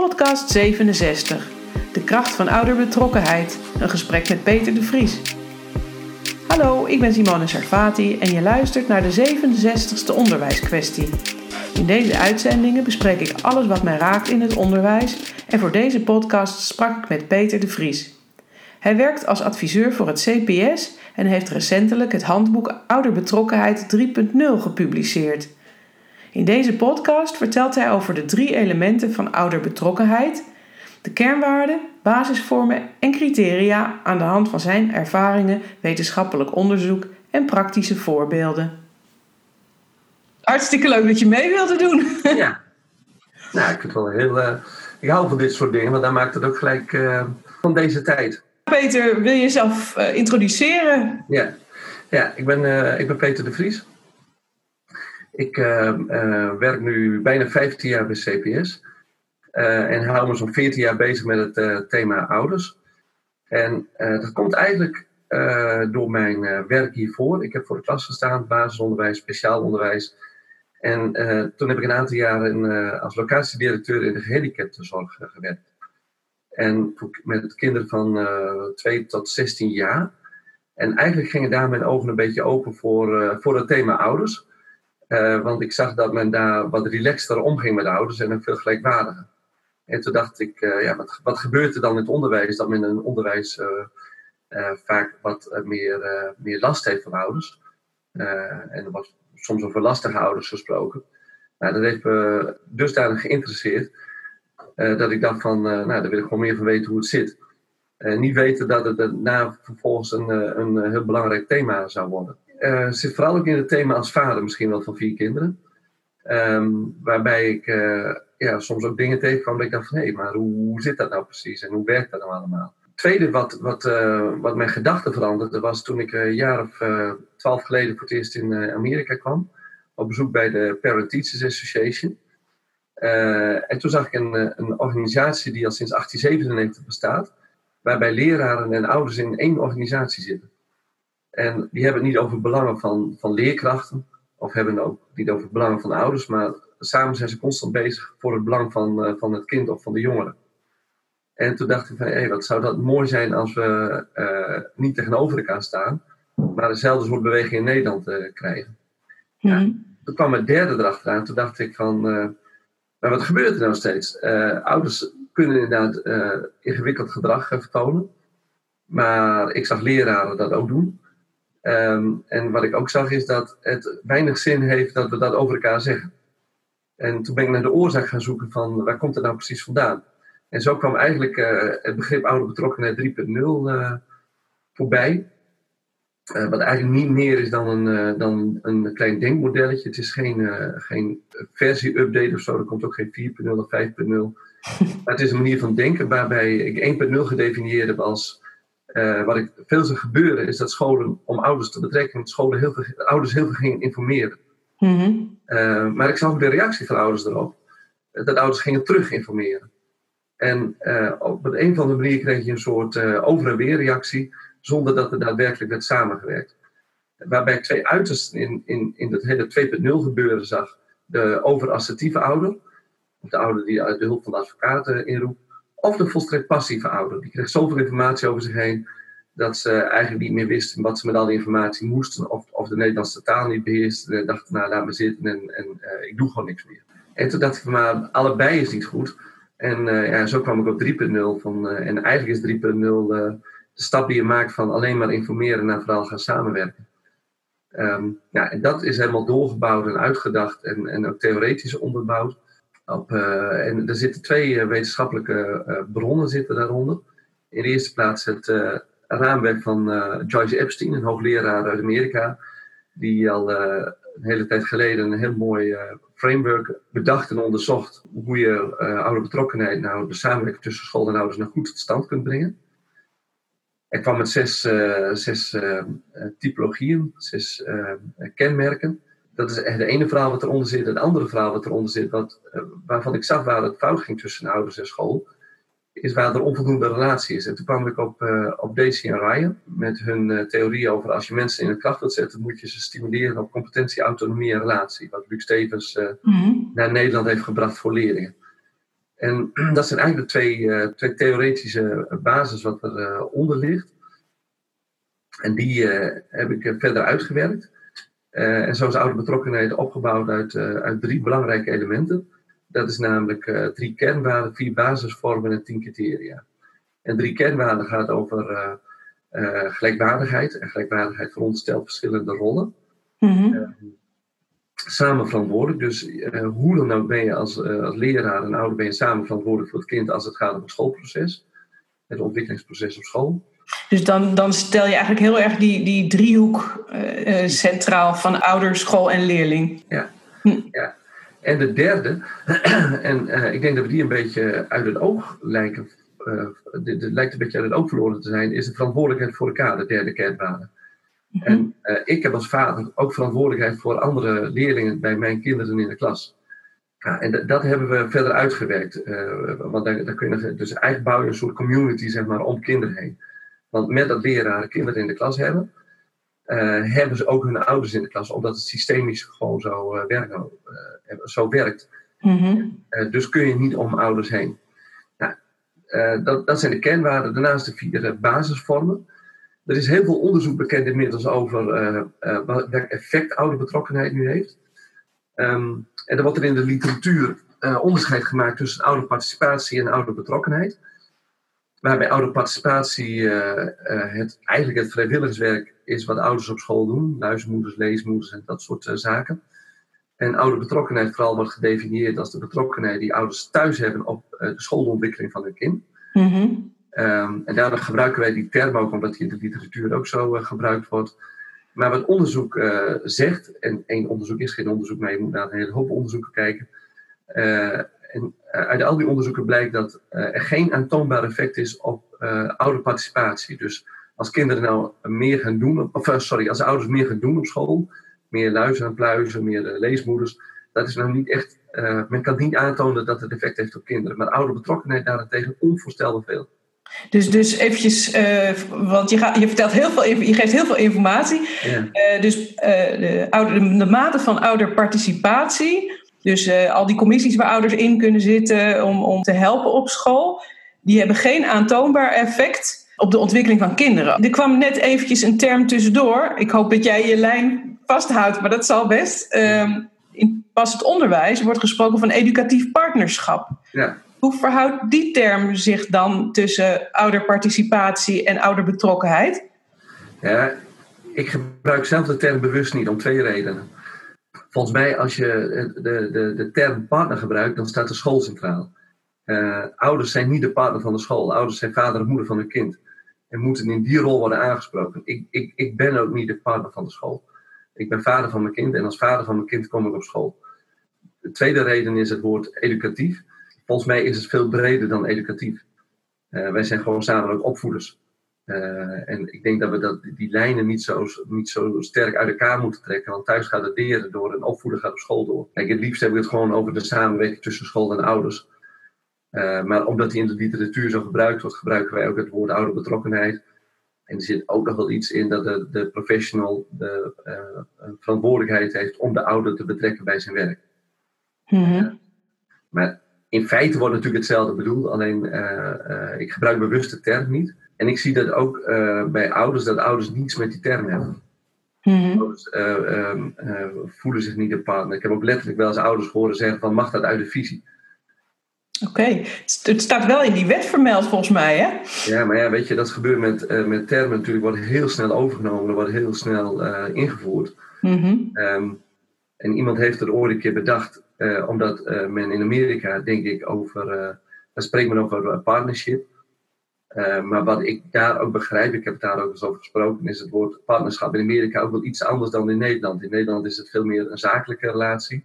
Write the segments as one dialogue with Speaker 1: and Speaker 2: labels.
Speaker 1: Podcast 67. De kracht van ouderbetrokkenheid. Een gesprek met Peter de Vries. Hallo, ik ben Simone Sarfati en je luistert naar de 67ste onderwijskwestie. In deze uitzendingen bespreek ik alles wat mij raakt in het onderwijs en voor deze podcast sprak ik met Peter de Vries. Hij werkt als adviseur voor het CPS en heeft recentelijk het handboek Ouderbetrokkenheid 3.0 gepubliceerd. In deze podcast vertelt hij over de drie elementen van ouderbetrokkenheid, de kernwaarden, basisvormen en criteria aan de hand van zijn ervaringen, wetenschappelijk onderzoek en praktische voorbeelden. Hartstikke leuk dat je mee wilde doen.
Speaker 2: Ja, nou, ik vind het wel heel. Uh, ik hou van dit soort dingen, want dan maakt het ook gelijk uh, van deze tijd.
Speaker 1: Peter, wil je jezelf uh, introduceren?
Speaker 2: Ja, ja ik, ben, ik ben Peter de Vries. Ik werk nu bijna 15 jaar bij CPS. en hou me zo'n 14 jaar bezig met het thema ouders. En dat komt eigenlijk door mijn werk hiervoor. Ik heb voor de klas gestaan, basisonderwijs, speciaal onderwijs. En toen heb ik een aantal jaren als locatiedirecteur in de gehandicaptenzorg gewerkt. En met kinderen van uh, 2 tot 16 jaar. En eigenlijk gingen daar mijn ogen een beetje open voor, uh, voor het thema ouders. Uh, want ik zag dat men daar wat relaxter omging met ouders en veel gelijkwaardiger. En toen dacht ik, uh, ja, wat, wat gebeurt er dan in het onderwijs? Dat men in het onderwijs vaak wat meer, meer last heeft van ouders. en er wordt soms over lastige ouders gesproken. Nou, dat heeft me dusdanig geïnteresseerd dat ik dacht van, nou, daar wil ik gewoon meer van weten hoe het zit. Niet weten dat het daarna vervolgens een, een heel belangrijk thema zou worden. Het zit vooral ook in het thema als vader misschien wel van vier kinderen. Um, waarbij ik ja, soms ook dingen tegenkwam dat ik dacht van, hé, hey, maar hoe, zit dat nou precies en hoe werkt dat nou allemaal? Het tweede wat, wat, wat mijn gedachten veranderde was toen ik een jaar of twaalf geleden voor het eerst in Amerika kwam. Op bezoek bij de Parent Teachers Association. Uh, en toen zag ik een, eh, een, organisatie die al sinds 1897 bestaat, waarbij leraren en ouders in één organisatie zitten. En die hebben het niet over belangen van, van leerkrachten, of hebben het ook niet over belangen van ouders, maar samen zijn ze constant bezig voor het belang van, uh, van het kind of van de jongeren. En toen dacht ik van, hé, wat zou dat mooi zijn als we uh, niet tegenover elkaar staan, maar dezelfde soort beweging in Nederland krijgen. Mm -hmm. ja, toen kwam het derde erachteraan, toen dacht ik van maar wat gebeurt er nou steeds? Ouders kunnen inderdaad ingewikkeld gedrag vertonen. Maar ik zag leraren dat ook doen. Um, en wat ik ook zag is dat het weinig zin heeft dat we dat over elkaar zeggen. En toen ben ik naar de oorzaak gaan zoeken van waar komt het nou precies vandaan. En zo kwam eigenlijk uh, het begrip ouderbetrokkenheid 3.0 voorbij. Uh, wat eigenlijk niet meer is dan een, dan een klein denkmodelletje. Het is geen, geen versie-update of zo. Er komt ook geen 4.0 of 5.0. maar het is een manier van denken waarbij ik 1.0 gedefinieerd heb als. Wat ik veel zie gebeuren is dat scholen, om ouders te betrekken, scholen heel veel, ouders heel veel gingen informeren. Mm -hmm. maar ik zag ook de reactie van ouders erop. Dat ouders gingen terug informeren. En op een of andere manier kreeg je een soort over- en weer reactie zonder dat er daadwerkelijk werd samengewerkt. Waarbij ik twee uitersten in, in, in dat hele 2.0 gebeuren zag. De overassertieve ouder, of de ouder die uit de hulp van de advocaten inroept, of de volstrekt passieve ouder. Die kreeg zoveel informatie over zich heen dat ze eigenlijk niet meer wisten wat ze met al die informatie moesten, of, of de Nederlandse taal niet beheersten. En dachten, nou laat me zitten en, en uh, ik doe gewoon niks meer. En toen dacht ik, maar allebei is niet goed. En uh, ja, zo kwam ik op 3.0 van, uh, en eigenlijk is 3.0 de stap die je maakt van alleen maar informeren naar vooral gaan samenwerken. Um, ja, en dat is helemaal doorgebouwd en uitgedacht en, en ook theoretisch onderbouwd. Op, uh, en er zitten twee uh, wetenschappelijke uh, bronnen zitten daaronder. In de eerste plaats het raamwerk van Joyce Epstein, een hoogleraar uit Amerika, die al een hele tijd geleden een heel mooi framework bedacht en onderzocht hoe je ouderbetrokkenheid, nou de samenwerking tussen school en ouders, nou goed tot stand kunt brengen. Hij kwam met zes, zes typologieën, zes kenmerken. Dat is het ene verhaal wat eronder zit. Het andere verhaal wat eronder zit, wat, waarvan ik zag waar het fout ging tussen ouders en school, is waar er onvoldoende relatie is. En toen kwam ik op, op Daisy en Ryan met hun theorie over als je mensen in een kracht wilt zetten, moet je ze stimuleren op competentie, autonomie en relatie. Wat Luc Stevens mm -hmm. naar Nederland heeft gebracht voor leerlingen. En dat zijn eigenlijk de twee, twee theoretische basis wat eronder ligt. En die heb ik verder uitgewerkt. En zo is oude betrokkenheid opgebouwd uit, uit drie belangrijke elementen. Dat is namelijk drie kernwaarden, vier basisvormen en tien criteria. En drie kernwaarden gaat over gelijkwaardigheid. En gelijkwaardigheid veronderstelt verschillende rollen. Mm samen verantwoordelijk. Dus uh, hoe dan ook ben je als, uh, als leraar en ouder ben je samen verantwoordelijk voor het kind als het gaat om het schoolproces. Het ontwikkelingsproces op school.
Speaker 1: Dus dan, dan stel je eigenlijk heel erg die, die driehoek uh, centraal van ouder, school en leerling.
Speaker 2: Ja, hm. ja. En de derde, en ik denk dat we die een beetje uit het oog lijken, dit, lijkt een beetje uit het oog verloren te zijn, is de verantwoordelijkheid voor elkaar, de derde kernwaarde. Mhm. En uh, ik heb als vader ook verantwoordelijkheid voor andere leerlingen bij mijn kinderen in de klas. Ja, en dat hebben we verder uitgewerkt. Want daar, daar kun je, dus eigenlijk bouw je een soort community zeg maar, om kinderen heen. Want met dat leraren kinderen in de klas hebben, uh, hebben ze ook hun ouders in de klas, omdat het systemisch gewoon zo, werkt, zo werkt. Mm dus kun je niet om ouders heen. Nou, dat, dat zijn de kernwaarden. Daarnaast de vier basisvormen. Er is heel veel onderzoek bekend inmiddels over welk effect oude betrokkenheid nu heeft. Um, en er wordt er in de literatuur onderscheid gemaakt tussen oude participatie en oude betrokkenheid. Waarbij oude participatie het, eigenlijk het vrijwilligerswerk is wat ouders op school doen. Luizenmoeders, leesmoeders en dat soort zaken. En oude betrokkenheid vooral wordt gedefinieerd als de betrokkenheid die ouders thuis hebben op de schoolontwikkeling van hun kind. Mm Um, en daardoor gebruiken wij die term ook, omdat die in de literatuur ook zo uh, gebruikt wordt. Maar wat onderzoek uh, zegt, en één onderzoek is geen onderzoek, maar je moet naar een hele hoop onderzoeken kijken. Uh, en uit al die onderzoeken blijkt dat er geen aantoonbaar effect is op oude participatie. Dus als kinderen nou meer gaan doen, of sorry, als ouders meer gaan doen op school, meer luizen en pluizen, meer leesmoeders, dat is nou niet echt, men kan niet aantonen dat het effect heeft op kinderen. Maar oude betrokkenheid daarentegen onvoorstelbaar veel.
Speaker 1: Dus, dus eventjes, uh, want je, gaat, je, vertelt heel veel, je geeft heel veel informatie. Ja. Uh, dus de, ouder, de, mate van ouderparticipatie, dus al die commissies waar ouders in kunnen zitten om, om te helpen op school, die hebben geen aantoonbaar effect op de ontwikkeling van kinderen. Er kwam net eventjes een term tussendoor. Ik hoop dat jij je lijn vasthoudt, maar dat zal best. Ehm, in pas het onderwijs wordt gesproken van educatief partnerschap. Ja. Hoe verhoudt die term zich dan tussen ouderparticipatie en ouderbetrokkenheid?
Speaker 2: Ja, ik gebruik zelf de term bewust niet om twee redenen. Volgens mij, als je de, de, de term partner gebruikt, dan staat de school centraal. Uh, ouders zijn niet de partner van de school. Ouders zijn vader en moeder van hun kind. En moeten in die rol worden aangesproken. Ik, ik, ik ben ook niet de partner van de school. Ik ben vader van mijn kind en als vader van mijn kind kom ik op school. De tweede reden is het woord educatief volgens mij is het veel breder dan educatief. Uh, wij zijn gewoon samen ook opvoeders. Uh, en ik denk dat we dat, die lijnen niet zo, niet zo sterk uit elkaar moeten trekken. Want thuis gaat het leren door en opvoeden gaat op school door. Kijk, het liefst hebben we het gewoon over de samenwerking tussen school en ouders. Uh, maar omdat die in de literatuur zo gebruikt wordt, gebruiken wij ook het woord ouderbetrokkenheid. En er zit ook nog wel iets in dat de, de professional de verantwoordelijkheid heeft om de ouder te betrekken bij zijn werk. Mm -hmm. maar in feite wordt natuurlijk hetzelfde bedoeld, alleen ik gebruik bewust de term niet. En ik zie dat ook uh, bij ouders, dat ouders niets met die term hebben. Mm-hmm. Ouders um, voelen zich niet een partner. Ik heb ook letterlijk wel eens ouders horen zeggen van mag dat uit de visie?
Speaker 1: Oké, okay. het staat wel in die wet vermeld volgens mij hè?
Speaker 2: Ja, maar ja, weet je, dat gebeurt met, met termen natuurlijk, wordt heel snel overgenomen, wordt heel snel ingevoerd. Mm-hmm. Um, en iemand heeft er ooit een keer bedacht omdat men in Amerika, denk ik, over. Daar spreekt men over partnership. Maar wat ik daar ook begrijp, ik heb het daar ook eens over gesproken, is het woord partnerschap in Amerika ook wel iets anders dan in Nederland. In Nederland is het veel meer een zakelijke relatie.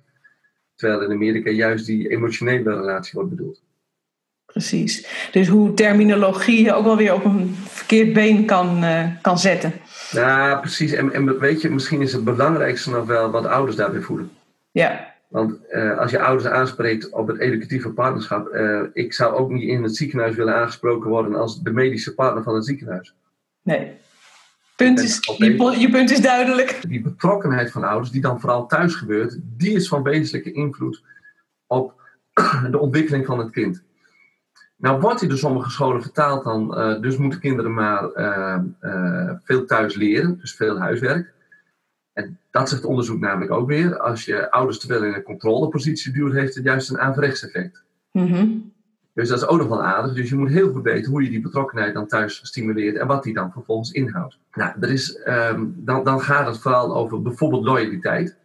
Speaker 2: Terwijl in Amerika juist die emotionele relatie wordt bedoeld.
Speaker 1: Precies. Dus hoe terminologie je ook wel weer op een verkeerd been kan, kan zetten.
Speaker 2: Ja, precies. En, en weet je, misschien is het belangrijkste nog wel wat ouders daarbij voelen. Ja. Want uh, als je ouders aanspreekt op het educatieve partnerschap, uh, ik zou ook niet in het ziekenhuis willen aangesproken worden als de medische partner van het ziekenhuis.
Speaker 1: Nee. Punt is, je, je, punt is duidelijk.
Speaker 2: Die betrokkenheid van ouders, die dan vooral thuis gebeurt, die is van wezenlijke invloed op de ontwikkeling van het kind. Nou wordt hij door sommige scholen vertaald dan, uh, dus moeten kinderen maar veel thuis leren, dus veel huiswerk. En dat zegt onderzoek namelijk ook weer. Als je ouders te veel in een controlepositie duwt, heeft het juist een averechts effect. Mm Dus dat is ook nog wel aardig. Dus je moet heel goed weten hoe je die betrokkenheid dan thuis stimuleert en wat die dan vervolgens inhoudt. Nou, er is, um, dan, dan gaat het vooral over bijvoorbeeld loyaliteit.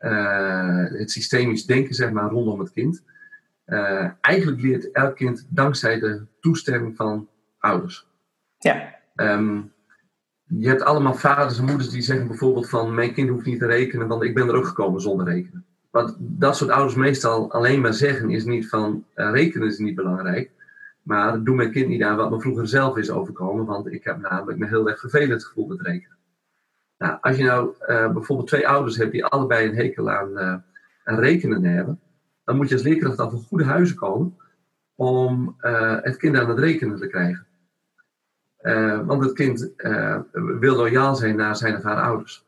Speaker 2: Uh, het systemisch denken, zeg maar, rondom het kind. Uh, eigenlijk leert elk kind dankzij de toestemming van ouders.
Speaker 1: Ja.
Speaker 2: Um, je hebt allemaal vaders en moeders die zeggen bijvoorbeeld van mijn kind hoeft niet te rekenen, want ik ben er ook gekomen zonder rekenen. Wat dat soort ouders meestal alleen maar zeggen is niet van uh, rekenen is niet belangrijk, maar doe mijn kind niet aan wat me vroeger zelf is overkomen, want ik heb namelijk me heel erg vervelend gevoeld met rekenen. Nou, als je nou uh, bijvoorbeeld twee ouders hebt die allebei een hekel aan, uh, aan rekenen hebben, dan moet je als leerkracht al van goede huizen komen om het kind aan het rekenen te krijgen. Uh, want het kind uh, wil loyaal zijn naar zijn of haar ouders.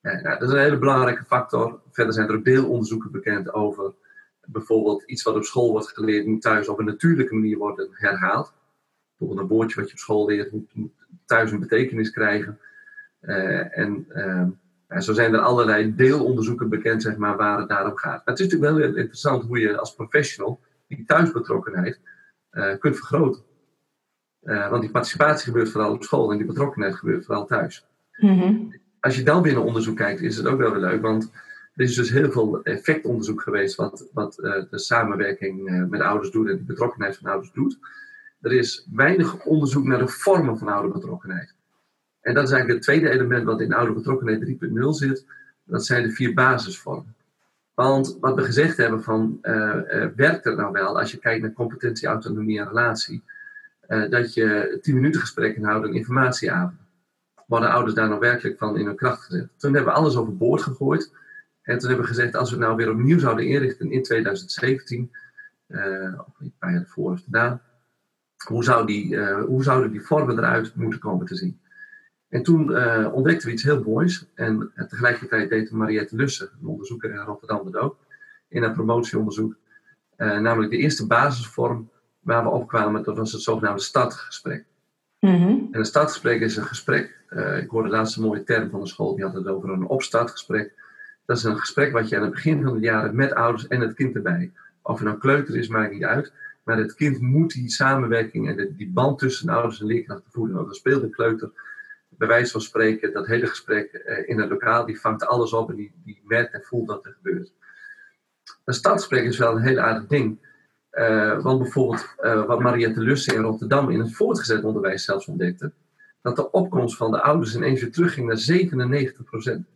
Speaker 2: Nou, dat is een hele belangrijke factor. Verder zijn er ook deelonderzoeken bekend over bijvoorbeeld iets wat op school wordt geleerd, moet thuis op een natuurlijke manier worden herhaald. Bijvoorbeeld een woordje wat je op school leert, moet, thuis een betekenis krijgen. en zo zijn er allerlei deelonderzoeken bekend, zeg maar, waar het daarom gaat. Maar het is natuurlijk wel heel interessant hoe je als professional die thuisbetrokkenheid kunt vergroten. Uh, want die participatie gebeurt vooral op school en die betrokkenheid gebeurt vooral thuis. Mm-hmm. Als je dan binnen onderzoek kijkt, is het ook wel weer leuk, want er is dus heel veel effectonderzoek geweest wat, wat uh, de samenwerking uh, met ouders doet en de betrokkenheid van ouders doet. Er is weinig onderzoek naar de vormen van ouderbetrokkenheid. En dat is eigenlijk het tweede element wat in ouderbetrokkenheid 3.0 zit. Dat zijn de vier basisvormen. Want wat we gezegd hebben van, werkt het nou wel als je kijkt naar competentie, autonomie en relatie? Uh, dat je tien minuten gesprekken houdt en informatieavond. Worden ouders daar nou werkelijk van in hun kracht gezet? Toen hebben we alles overboord gegooid. En toen hebben we gezegd, als we het nou weer opnieuw zouden inrichten in 2017, uh, of een paar jaar ervoor of daarna, hoe, zou die, uh, hoe zouden die vormen eruit moeten komen te zien? En toen uh, ontdekten we iets heel moois. En tegelijkertijd deed Mariette Lussen, een onderzoeker in Rotterdam, dat ook, in een promotieonderzoek. namelijk de eerste basisvorm waar we opkwamen, dat was het zogenaamde startgesprek. Mm-hmm. En een startgesprek is een gesprek, uh, ik hoorde laatst een mooie term van de school, die had het over een opstartgesprek. Dat is een gesprek wat je aan het begin van het jaar met ouders en het kind erbij. Of het nou kleuter is, maakt niet uit. Maar het kind moet die samenwerking en die band tussen ouders en leerkrachten voelen. Want dan speelt een kleuter, bij wijze van spreken, dat hele gesprek uh, in het lokaal, die vangt alles op en die, die merkt en voelt wat er gebeurt. Een startgesprek is wel een heel aardig ding. Uh, want bijvoorbeeld uh, wat Mariette Lussen in Rotterdam in het voortgezet onderwijs zelfs ontdekte, dat de opkomst van de ouders ineens weer terugging naar 97 procent.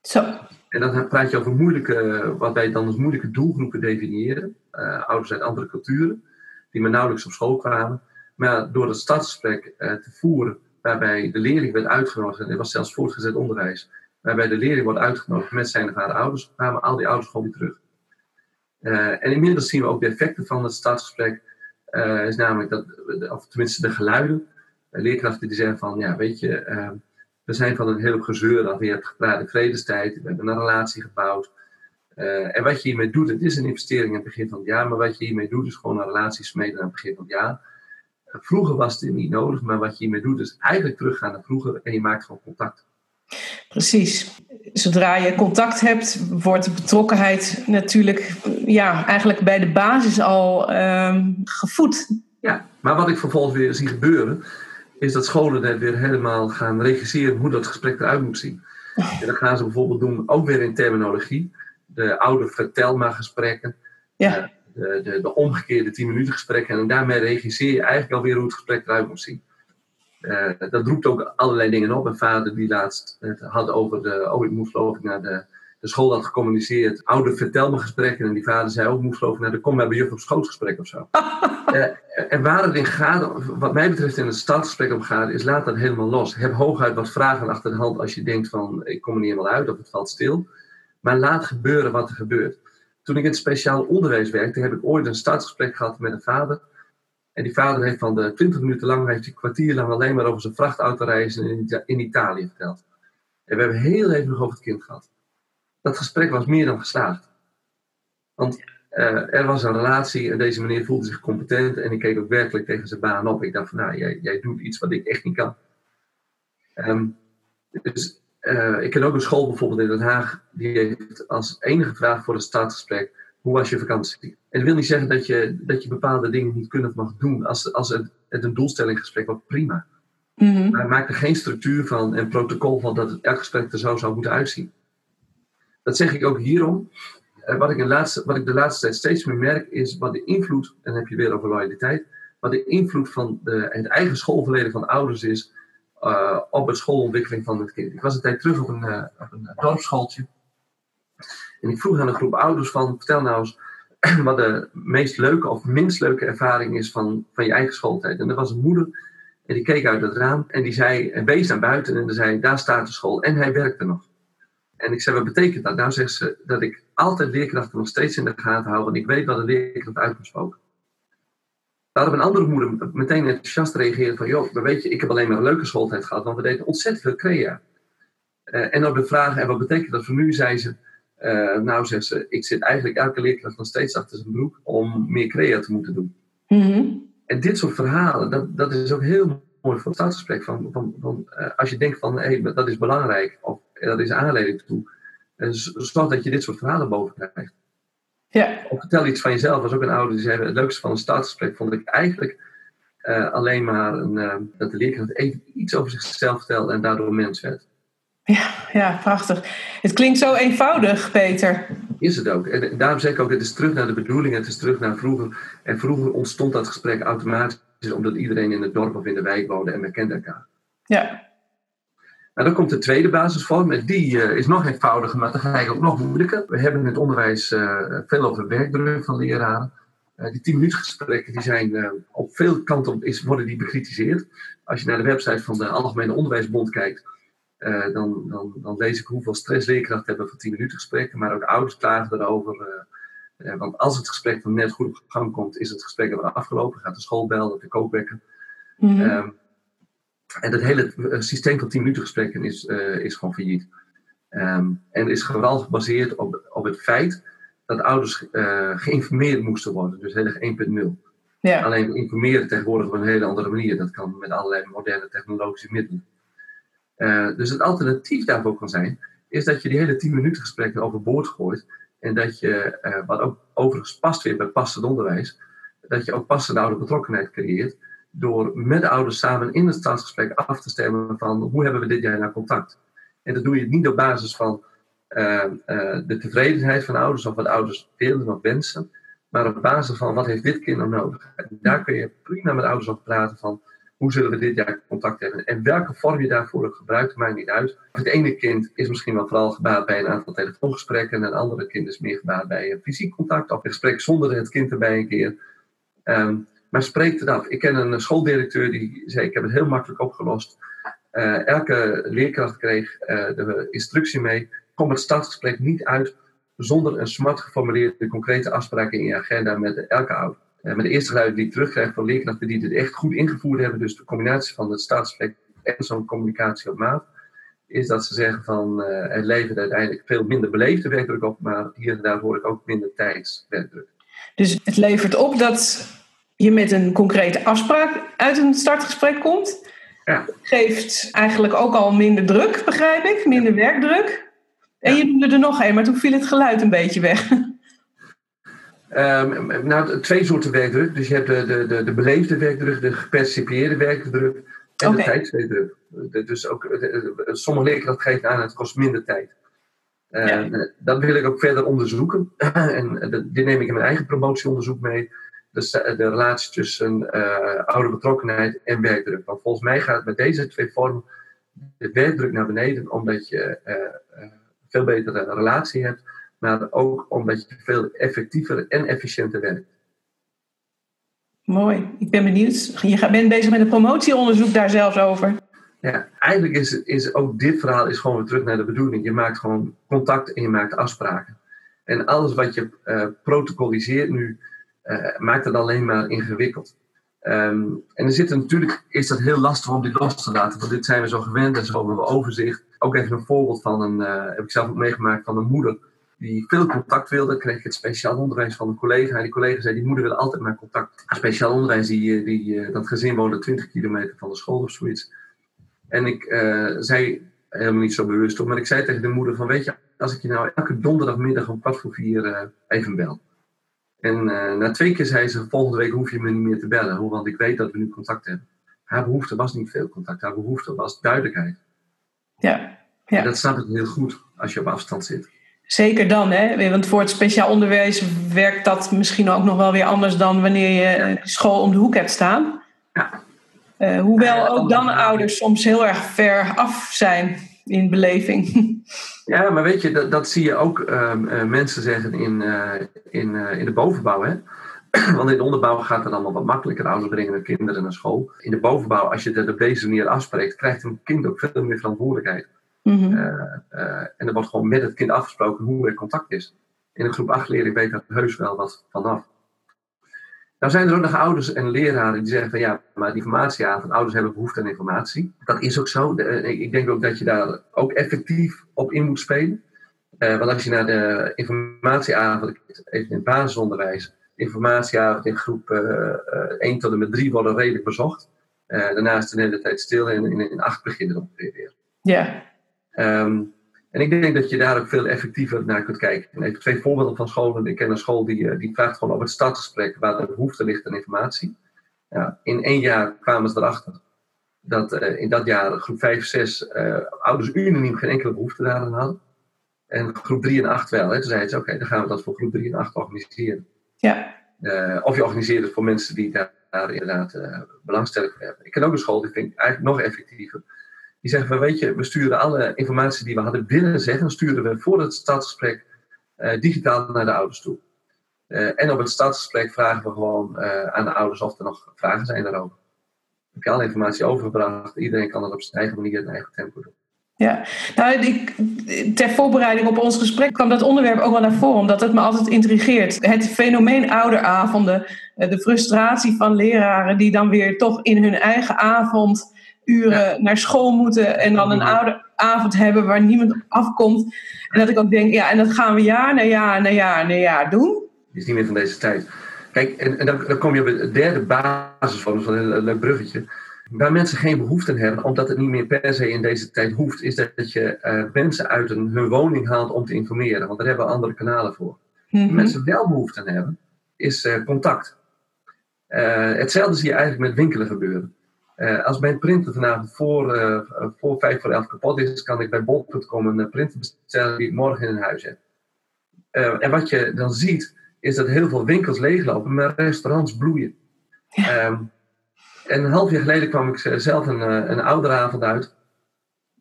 Speaker 1: Zo.
Speaker 2: En dan praat je over moeilijke, wat wij dan als moeilijke doelgroepen definiëren. Uh, ouders uit andere culturen, die maar nauwelijks op school kwamen. Maar door het stadsgesprek te voeren, waarbij de leerling werd uitgenodigd, en dit was zelfs voortgezet onderwijs, waarbij de leerling wordt uitgenodigd met zijn of haar ouders, kwamen al die ouders gewoon weer terug. Uh, en inmiddels zien we ook de effecten van het startgesprek. Uh, is namelijk dat, of tenminste de geluiden, leerkrachten die zeggen van, ja, weet je, ehm, we zijn van een heel gezeur dat je hebt gepraat in vredestijd, we hebben een relatie gebouwd. en wat je hiermee doet, het is een investering in het begin van het jaar, maar wat je hiermee doet is gewoon een relatie smeden aan het begin van het jaar. vroeger was het niet nodig, maar wat je hiermee doet is eigenlijk teruggaan naar vroeger en je maakt gewoon contact.
Speaker 1: Precies. Zodra je contact hebt, wordt de betrokkenheid natuurlijk ja, eigenlijk bij de basis al um, gevoed.
Speaker 2: Ja, maar wat ik vervolgens weer zie gebeuren, is dat scholen net weer helemaal gaan regisseren hoe dat gesprek eruit moet zien. En dat gaan ze bijvoorbeeld doen, ook weer in terminologie. De oude vertelma gesprekken. Ja. Eh, de, de, de, omgekeerde 10 minuten gesprekken. En daarmee regisseer je eigenlijk alweer hoe het gesprek eruit moet zien. Uh, dat roept ook allerlei dingen op. Een vader die laatst het had over de. Oh, ik moet geloof ik naar de, de school had gecommuniceerd. Oude vertel me gesprekken. En die vader zei ook, oh, ik moet geloof ik naar de kom bij juf op schoolgesprek of zo. uh, en waar het in gaat, wat mij betreft in het startgesprek om gaat, is laat dat helemaal los. Heb hooguit wat vragen achter de hand als je denkt van ik kom er niet helemaal uit of het valt stil. Maar laat gebeuren wat er gebeurt. Toen ik in het speciaal onderwijs werkte, heb ik ooit een startgesprek gehad met een vader. En die vader heeft van de 20 minuten lang, heeft hij een kwartier lang alleen maar over zijn vrachtautoreizen in, in Italië verteld. En we hebben heel even nog over het kind gehad. Dat gesprek was meer dan geslaagd. Want eh, er was een relatie en deze meneer voelde zich competent en ik keek ook werkelijk tegen zijn baan op. Ik dacht van, nou, jij, jij doet iets wat ik echt niet kan. Ehm, dus uh, ik ken ook een school bijvoorbeeld in Den Haag, die heeft als enige vraag voor het staatsgesprek, hoe was je vakantie? En dat wil niet zeggen dat je, dat je bepaalde dingen niet kunt of mag doen. Als, als het, het een doelstellinggesprek was, prima. Mm Maar maak er geen structuur van en protocol van dat het elk gesprek er zo zou moeten uitzien. Dat zeg ik ook hierom. Uh, wat, ik de laatste, wat ik de laatste tijd steeds meer merk, is wat de invloed, en dan heb je weer over loyaliteit, wat de invloed van de, het eigen schoolverleden van ouders is uh, op de schoolontwikkeling van het kind. Ik was een tijd terug op een, uh, op een dorpsschooltje. En ik vroeg aan een groep ouders van, vertel nou eens wat de meest leuke of minst leuke ervaring is van, van je eigen schooltijd. En er was een moeder en die keek uit het raam en die zei, en wees naar buiten en zei, daar staat de school en hij werkte nog. En ik zei, wat betekent dat? Nou zegt ze, dat ik altijd leerkrachten nog steeds in de gaten hou, want ik weet wat een leerkracht uit moet spoken. Daarop een andere moeder meteen enthousiast reageerde van, joh, maar weet je, ik heb alleen maar een leuke schooltijd gehad, want we deden ontzettend veel crea. Uh, en op de vraag, en wat betekent dat voor nu, zei ze, uh, nou zegt ze, ik zit eigenlijk elke leerkracht nog steeds achter zijn broek om meer crea te moeten doen. Mm-hmm. En dit soort verhalen, dat, dat is ook heel mooi voor het staatsgesprek. Van, van, van, uh, als je denkt van, hé, hey, dat is belangrijk, of dat is aanleiding toe, zorg dat je dit soort verhalen boven krijgt. Ja. Of vertel iets van jezelf. was ook een ouder die zei: Het leukste van een staatsgesprek vond ik eigenlijk alleen maar een, dat de leerkracht even iets over zichzelf vertelde en daardoor mens werd.
Speaker 1: Ja, ja, prachtig. Het klinkt zo eenvoudig, Peter.
Speaker 2: Is het ook. En daarom zeg ik ook: het is terug naar de bedoeling, het is terug naar vroeger. En vroeger ontstond dat gesprek automatisch omdat iedereen in het dorp of in de wijk woonde en we kenden elkaar. Ja. Nou, dan komt de tweede basisvorm en die uh, is nog eenvoudiger, maar tegelijk ook nog moeilijker. We hebben in het onderwijs uh, veel over werkdruk van leraren. Uh, die 10 minuten gesprekken die zijn op veel kanten is, worden die bekritiseerd. Als je naar de website van de Algemene Onderwijsbond kijkt, dan, dan, dan, lees ik hoeveel stress leerkrachten hebben van 10 minuten gesprekken, maar ook ouders klagen erover. want als het gesprek dan net goed op gang komt, is het gesprek er afgelopen. Gaat de school bellen, de kookwekker. Mm -hmm. En dat hele eh, systeem van 10 minuten gesprekken is, is gewoon failliet. Um, en is vooral gebaseerd op, op het feit dat ouders geïnformeerd moesten worden. Dus heel erg 1.0. Ja. Alleen informeren tegenwoordig op een hele andere manier. Dat kan met allerlei moderne technologische middelen. Uh, dus het alternatief daarvoor kan zijn, is dat je die hele 10 minuten gesprekken overboord gooit. En dat je, uh, wat ook overigens past weer bij passend onderwijs, dat je ook passende oude betrokkenheid creëert door met de ouders samen in het staatsgesprek af te stemmen van hoe hebben we dit jaar nou contact. En dat doe je niet op basis van uh, de tevredenheid van ouders of wat ouders willen of wensen, maar op basis van wat heeft dit kind nou nodig. En daar kun je prima met ouders over praten van hoe zullen we dit jaar contact hebben. En welke vorm je daarvoor ook gebruikt, maakt niet uit. Het ene kind is misschien wel vooral gebaat bij een aantal telefoongesprekken en het andere kind is meer gebaat bij een fysiek contact of een gesprek zonder het kind erbij een keer. Um, maar spreekt het af. Ik ken een schooldirecteur die zei: Ik heb het heel makkelijk opgelost. Uh, elke leerkracht kreeg uh, de instructie mee: kom het startgesprek niet uit zonder een smart geformuleerde concrete afspraken in je agenda met elke ouder. Uh, maar de eerste geluid die ik terugkrijg van leerkrachten die dit echt goed ingevoerd hebben, dus de combinatie van het startgesprek en zo'n communicatie op maat, is dat ze zeggen van het levert uiteindelijk veel minder beleefde werkdruk op, maar hier en daar hoor ik ook minder tijdswerkdruk.
Speaker 1: Dus het levert op dat je met een concrete afspraak uit een startgesprek komt. Ja. Geeft eigenlijk ook al minder druk, begrijp ik, minder werkdruk. En je doet er nog een, maar toen viel het geluid een beetje weg.
Speaker 2: Um, nou, twee soorten werkdruk. Dus je hebt de, de, de, de beleefde werkdruk, de gepercipieerde werkdruk en okay. de tijdswerkdruk. Dus ook, sommige leerkrachten geven aan, het kost minder tijd. Uh, ja. Dat wil ik ook verder onderzoeken. en dit neem ik in mijn eigen promotieonderzoek mee de, de relatie tussen uh, oude betrokkenheid en werkdruk. Want volgens mij gaat het met deze twee vormen de werkdruk naar beneden, omdat je uh, veel betere relatie hebt, maar ook omdat je veel effectiever en efficiënter werkt.
Speaker 1: Mooi, ik ben benieuwd. Je bent bezig met een promotieonderzoek daar zelfs over.
Speaker 2: Ja, eigenlijk is, is ook dit verhaal is gewoon weer terug naar de bedoeling. Je maakt gewoon contact en je maakt afspraken. En alles wat je uh, protocoliseert nu, uh, maakt het alleen maar ingewikkeld. Um, en er zit natuurlijk, is dat heel lastig om dit los te laten, want dit zijn we zo gewend en zo hebben we overzicht. Ook even een voorbeeld van een, uh, heb ik zelf ook meegemaakt, van een moeder die veel contact wilde, kreeg ik het speciaal onderwijs van een collega. En die collega zei, die moeder wil altijd maar contact. Speciaal onderwijs, die, die, dat gezin woonde 20 kilometer van de school of zoiets. En ik zei, helemaal niet zo bewust op, maar ik zei tegen de moeder van, weet je, als ik je nou elke donderdagmiddag om kwart voor vier even bel. En na twee keer zei ze, volgende week hoef je me niet meer te bellen, want ik weet dat we nu contact hebben. Haar behoefte was niet veel contact, haar behoefte was duidelijkheid.
Speaker 1: Ja, ja.
Speaker 2: dat snap ik heel goed als je op afstand zit.
Speaker 1: Zeker dan, hè? want voor het speciaal onderwijs werkt dat misschien ook nog wel weer anders dan wanneer je school om de hoek hebt staan.
Speaker 2: Ja.
Speaker 1: Uh, hoewel ook dan ouders soms heel erg ver af zijn in beleving.
Speaker 2: Ja, maar weet je, dat, dat zie je ook ehm, eh, mensen zeggen in, uh, in, in de bovenbouw. Hè? Want in de onderbouw gaat het allemaal wat makkelijker. Ouders brengen hun kinderen naar school. In de bovenbouw, als je dat op deze manier afspreekt, krijgt een kind ook veel meer verantwoordelijkheid. Mhm. Eh, eh, en er wordt gewoon met het kind afgesproken hoe er contact is. In een groep 8 leerling weet daar heus wel wat vanaf. Nou zijn er ook nog ouders en leraren die zeggen van ja, maar die informatieavond, ouders hebben behoefte aan informatie. Dat is ook zo. Eh, ik denk ook dat je daar ook effectief op in moet spelen. want als je naar de informatieavond, even in het basisonderwijs, informatieavond in groep 1 tot en met 3 worden redelijk bezocht. daarnaast de hele tijd stil en in, in 8 beginnen ongeveer weer.
Speaker 1: Ja.
Speaker 2: Ehm, en ik denk dat je daar ook veel effectiever naar kunt kijken. even twee voorbeelden van scholen. Ik ken een school die, eh, die vraagt gewoon op het startgesprek waar de behoefte ligt aan informatie. Ja, in één jaar kwamen ze erachter dat uh, in dat jaar groep 5, 6 uh, ouders unaniem geen enkele behoefte daaraan hadden. En groep 3 en 8 wel. Hè. Toen zeiden ze, oké, dan gaan we dat voor groep 3 en 8 organiseren.
Speaker 1: Ja.
Speaker 2: Uh, of je organiseert het voor mensen die daar, daar inderdaad belangstelling voor hebben. Ik ken ook een school, die vind ik eigenlijk nog effectiever. Die zeggen van, weet je, we sturen alle informatie die we hadden willen zeggen, sturen we voor het stadsgesprek uh, digitaal naar de ouders toe. Uh, en op het stadsgesprek vragen we gewoon uh, aan de ouders of er nog vragen zijn daarover. Heb je alle informatie overgebracht, iedereen kan dat op zijn eigen manier in eigen tempo doen.
Speaker 1: Ja, nou, ik, ter voorbereiding op ons gesprek kwam dat onderwerp ook wel naar voren, omdat het me altijd intrigeert. Het fenomeen ouderavonden, de frustratie van leraren die dan weer toch in hun eigen avond uren naar school moeten en dan een oude avond hebben waar niemand afkomt. En dat ik ook denk, ja, en dat gaan we jaar na jaar na jaar na jaar doen.
Speaker 2: Is niet meer van deze tijd. Kijk, en, en dan, dan, kom je op de derde basis van, van een leuk bruggetje. Waar mensen geen behoefte aan hebben, omdat het niet meer per se in deze tijd hoeft, is dat je uh, mensen uit een, hun woning haalt om te informeren. Want daar hebben we andere kanalen voor. Mm Mensen wel behoefte aan hebben, is uh, contact. Uh, hetzelfde zie je eigenlijk met winkelen gebeuren. Uh, als mijn printer vanavond voor, uh, voor 5 voor 11 kapot is, kan ik bij bol.com een printer bestellen die ik morgen in huis heb. Uh, en wat je dan ziet, is dat heel veel winkels leeglopen, maar restaurants bloeien. Ja. Um, en een half jaar geleden kwam ik zelf een, een ouderavond uit.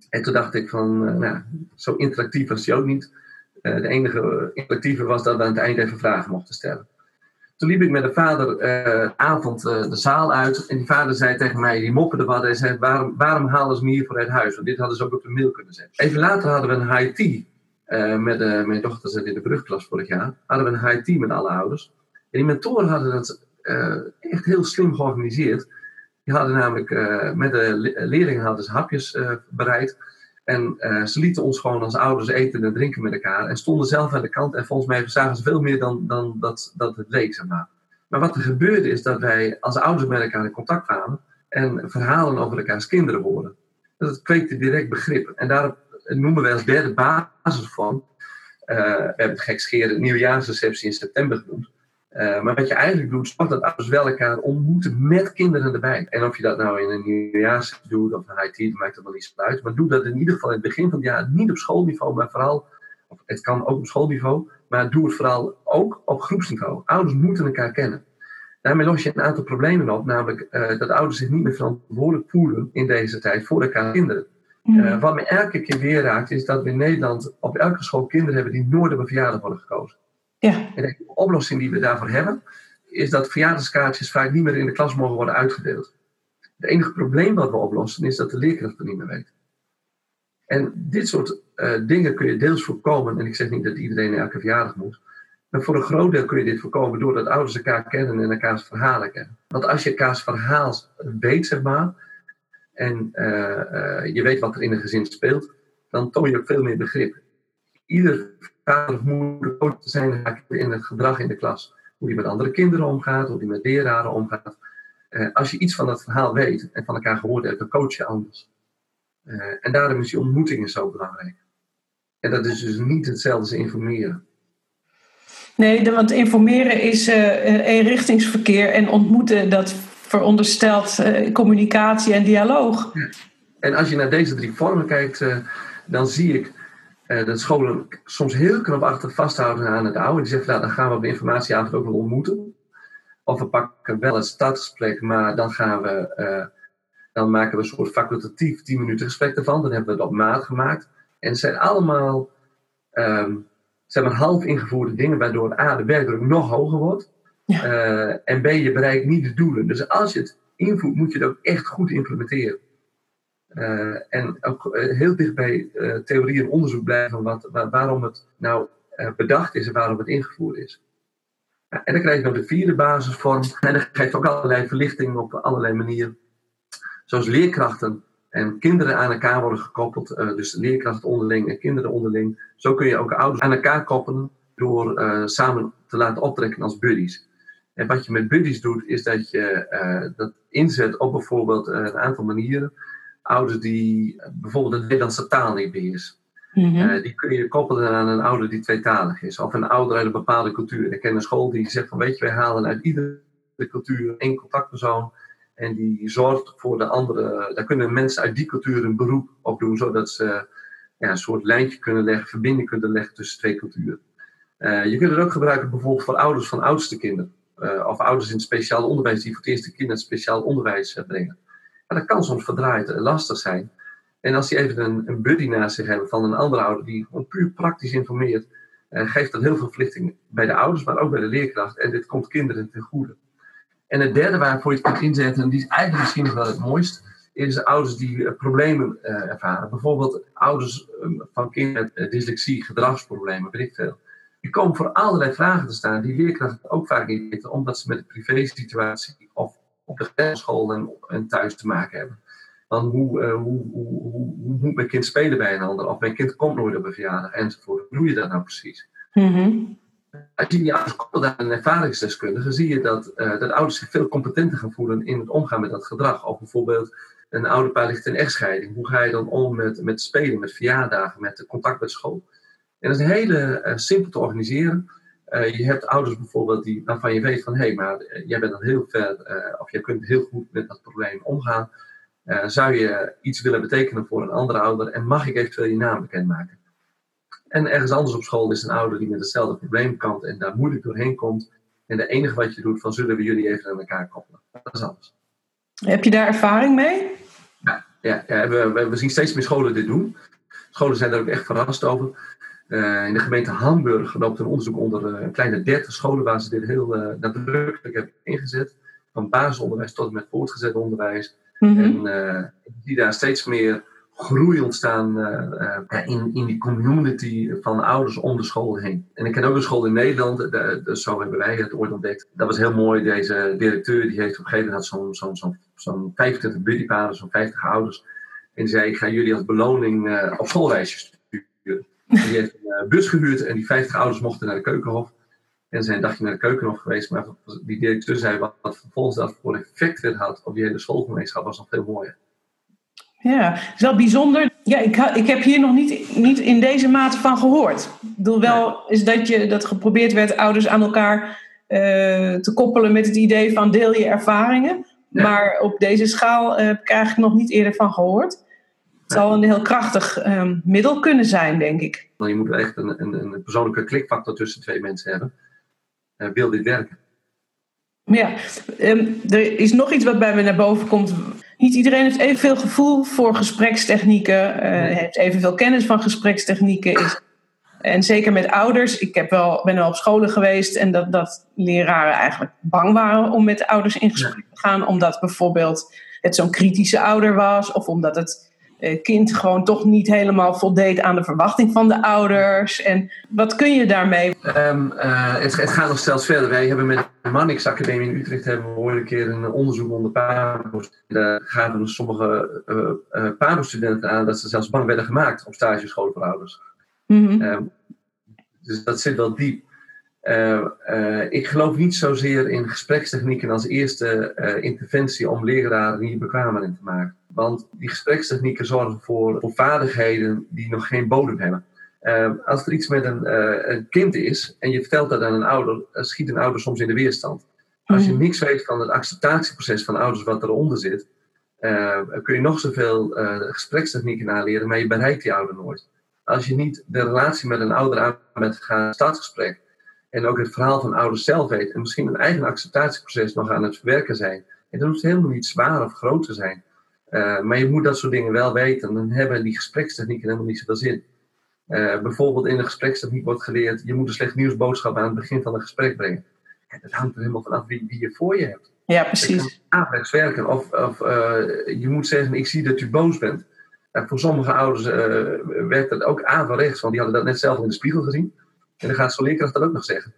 Speaker 2: En toen dacht ik van, nou, zo interactief was hij ook niet. de enige interactieve was dat we aan het eind even vragen mochten stellen. Toen liep ik met de vader uh, avond uh, de zaal uit. En die vader zei tegen mij, die mopperde wat. Hij zei, waarom, waarom halen ze me hier voor het huis? Want dit hadden ze ook op de mail kunnen zetten. Even later hadden we een high tea. Uh, met mijn dochter zat in de brugklas vorig jaar. Hadden we een high tea met alle ouders. En die mentoren hadden dat echt heel slim georganiseerd. Die hadden namelijk met de leerlingen hadden ze hapjes bereid. En uh, ze lieten ons gewoon als ouders eten en drinken met elkaar. En stonden zelf aan de kant. En volgens mij zagen ze veel meer dan, dan dat, dat het leek, zeg maar. Maar wat er gebeurde is dat wij als ouders met elkaar in contact kwamen. En verhalen over elkaars kinderen hoorden. Dat kweekte direct begrip. En daar noemen wij als derde basis van. Uh, we hebben het gekscheren nieuwjaarsreceptie in september genoemd. Uh, maar wat je eigenlijk doet, zorg dat ouders wel elkaar ontmoeten met kinderen erbij. En of je dat nou in een nieuwjaars doet of een IT, dat maakt er wel niet zo uit. Maar doe dat in ieder geval in het begin van het jaar niet op schoolniveau, maar vooral, of het kan ook op schoolniveau, maar doe het vooral ook op groepsniveau. Ouders moeten elkaar kennen. Daarmee los je een aantal problemen op, namelijk uh, dat ouders zich niet meer verantwoordelijk voelen in deze tijd voor elkaar kinderen. Uh, wat me elke keer weer raakt, is dat we in Nederland op elke school kinderen hebben die nooit op een verjaardag worden gekozen.
Speaker 1: Ja.
Speaker 2: En de oplossing die we daarvoor hebben, is dat verjaardagskaartjes vaak niet meer in de klas mogen worden uitgedeeld. Het enige probleem wat we oplossen is dat de leerkracht het niet meer weet. En dit soort uh, dingen kun je deels voorkomen. En ik zeg niet dat iedereen elke verjaardag moet. Maar voor een groot deel kun je dit voorkomen doordat ouders elkaar kennen en elkaars verhalen kennen. Want als je elkaars verhaal weet, zeg maar, en uh, uh, je weet wat er in een gezin speelt, dan toon je ook veel meer begrip. Ieder vader of moeder te zijn in het gedrag in de klas. Hoe die met andere kinderen omgaat, hoe die met leraren omgaat. Uh, als je iets van dat verhaal weet en van elkaar gehoord hebt, dan coach je anders. Uh, en daarom is die ontmoeting zo belangrijk. En dat is dus niet hetzelfde als informeren.
Speaker 1: Nee, want informeren is uh, eenrichtingsverkeer en ontmoeten, dat veronderstelt communicatie en dialoog. Ja.
Speaker 2: En als je naar deze drie vormen kijkt, dan zie ik uh, dat scholen soms heel knapachtig vasthouden aan het oude. Die zeggen, nou, dan gaan we op de informatieavond ook wel ontmoeten. Of we pakken wel een startgesprek, maar dan gaan we, uh, dan maken we een soort facultatief 10 minuten gesprek ervan. Dan hebben we op maat gemaakt. En het zijn allemaal, um, zeg maar, half ingevoerde dingen, waardoor A, de werkdruk nog hoger wordt. Ja. Uh, en B, je bereikt niet de doelen. Dus als je het invoert, moet je het ook echt goed implementeren. Uh, en ook uh, heel dicht bij uh, theorie en onderzoek blijven wat, waar, waarom het nou bedacht is en waarom het ingevoerd is. en dan krijg je nog de vierde basisvorm. En dat geeft ook allerlei verlichting op allerlei manieren. Zoals leerkrachten en kinderen aan elkaar worden gekoppeld. dus leerkrachten onderling en kinderen onderling. Zo kun je ook ouders aan elkaar koppelen door samen te laten optrekken als buddies. En wat je met buddies doet, is dat je dat inzet op bijvoorbeeld een aantal manieren ouders die bijvoorbeeld de Nederlandse taal niet beheersen. Mm die kun je koppelen aan een ouder die tweetalig is. Of een ouder uit een bepaalde cultuur. Ik ken een school die zegt van weet je, wij halen uit iedere cultuur één contactpersoon. En die zorgt voor de andere. Daar kunnen mensen uit die cultuur een beroep op doen. Zodat ze ja, een soort lijntje kunnen leggen, verbinding kunnen leggen tussen twee culturen. Uh, je kunt het ook gebruiken bijvoorbeeld voor ouders van oudste kinderen. Uh, of ouders in het speciaal onderwijs die voor het eerste kind het speciaal onderwijs brengen. Maar dat kan soms verdraaid lastig zijn. En als die even een, een buddy naast zich hebben van een andere ouder die gewoon puur praktisch informeert, eh, geeft dat heel veel verlichting bij de ouders, maar ook bij de leerkracht. En dit komt kinderen ten goede. En het derde waarvoor je het kunt inzetten, en die is eigenlijk misschien nog wel het mooist, is ouders die uh, problemen uh, ervaren. Bijvoorbeeld ouders um, van kinderen met dyslexie, gedragsproblemen, weet ik veel. Die komen voor allerlei vragen te staan die leerkrachten ook vaak niet weten, omdat ze met de privé-situatie of op de school en, en, thuis te maken hebben. Dan hoe, uh, hoe, hoe, hoe, hoe, moet mijn kind spelen bij een ander? Of mijn kind komt nooit op een verjaardag enzovoort. Hoe doe je dat nou precies? Mm-hmm. Als je die ouders koppelt aan een ervaringsdeskundige, zie je dat, uh, dat ouders zich veel competenter gaan voelen in het omgaan met dat gedrag. Of bijvoorbeeld een ouderpaar ligt in echtscheiding. Hoe ga je dan om met, met spelen, met verjaardagen, met contact met school? En dat is heel uh, simpel te organiseren. Uh, je hebt ouders bijvoorbeeld die, waarvan je weet van hé, hey, maar uh, jij bent dan heel ver, uh, of jij kunt heel goed met dat probleem omgaan. zou je iets willen betekenen voor een andere ouder en mag ik eventueel je naam bekendmaken? En ergens anders op school is een ouder die met hetzelfde probleem kampt en daar moeilijk doorheen komt. En het enige wat je doet, van zullen we jullie even aan elkaar koppelen. Dat is alles.
Speaker 1: Heb je daar ervaring mee?
Speaker 2: Ja, ja, we, we zien steeds meer scholen dit doen. Scholen zijn daar ook echt verrast over. Uh, in de gemeente Hamburg loopt een onderzoek onder uh, een kleine 30 scholen waar ze dit heel uh, nadrukkelijk hebben ingezet. Van basisonderwijs tot en met voortgezet onderwijs. Mm -hmm. En die daar steeds meer groei ontstaan in, in die community van ouders om de school heen. En ik ken ook een school in Nederland, de, de, zo hebben wij het ooit ontdekt. Dat was heel mooi, deze directeur die heeft op een gegeven moment zo'n zo'n zo'n zo'n 25 buddyparen, zo'n 50 ouders. En die zei, ik ga jullie als beloning op schoolreisjes. Die heeft een eh, bus gehuurd en die 50 ouders mochten naar de keukenhof. En zijn een dagje naar de keukenhof geweest. Maar die directeur zei wat, wat vervolgens dat voor effect weer had op die hele schoolgemeenschap was nog veel mooier.
Speaker 1: Ja, is wel bijzonder. Ja, ik, ik heb hier nog niet, niet in deze mate van gehoord. Ik bedoel wel is dat je dat geprobeerd werd ouders aan elkaar uh, te koppelen met het idee van deel je ervaringen. Ja. Maar op deze schaal uh, heb ik eigenlijk nog niet eerder van gehoord. Het zal een heel krachtig um, middel kunnen zijn, denk ik.
Speaker 2: Je moet echt een, een, een persoonlijke klikfactor tussen twee mensen hebben. Uh, wil dit werken?
Speaker 1: Ja, um, er is nog iets wat bij me naar boven komt. Niet iedereen heeft evenveel gevoel voor gesprekstechnieken, uh, heeft evenveel kennis van gesprekstechnieken. Is, en zeker met ouders. Ik heb wel, ben wel op scholen geweest en dat, dat leraren eigenlijk bang waren om met ouders in gesprek te gaan. Omdat bijvoorbeeld het zo'n kritische ouder was of omdat het kind gewoon toch niet helemaal voldeed aan de verwachting van de ouders. En wat kun je daarmee?
Speaker 2: Um, uh, het, het, gaat nog steeds verder. Wij hebben met de Mannix Academie in Utrecht hebben we ooit een keer een onderzoek onder PABO's. Daar gaven sommige uh, uh, PABO-studenten aan dat ze zelfs bang werden gemaakt op stagescholen voor ouders. Mm -hmm. um, Dus dat zit wel diep. Uh, uh, ik geloof niet zozeer in gesprekstechnieken als eerste uh, interventie om leraren hier bekwamer in te maken. Want die gesprekstechnieken zorgen voor, voor vaardigheden die nog geen bodem hebben. als er iets met een, een, kind is en je vertelt dat aan een ouder, schiet een ouder soms in de weerstand. Als je niks weet van het acceptatieproces van ouders wat eronder zit, kun je nog zoveel gesprekstechnieken aanleren, maar je bereikt die ouder nooit. Als je niet de relatie met een ouder aan met gaan startgesprek en ook het verhaal van ouders zelf weet en misschien een eigen acceptatieproces nog aan het verwerken zijn. En dat hoeft helemaal niet zwaar of groot te zijn. Uh, maar je moet dat soort dingen wel weten. Dan hebben die gesprekstechnieken helemaal niet zoveel zin. Uh, bijvoorbeeld in de gesprekstechniek wordt geleerd, je moet een slecht nieuwsboodschap aan het begin van een gesprek brengen. En dat hangt er helemaal vanaf wie, wie je voor je hebt.
Speaker 1: Ja, precies.
Speaker 2: Averechts werken. Of, of uh, je moet zeggen, ik zie dat u boos bent. voor sommige ouders werkt dat ook averechts, want die hadden dat net zelf in de spiegel gezien. En dan gaat zo'n leerkracht dat ook nog zeggen.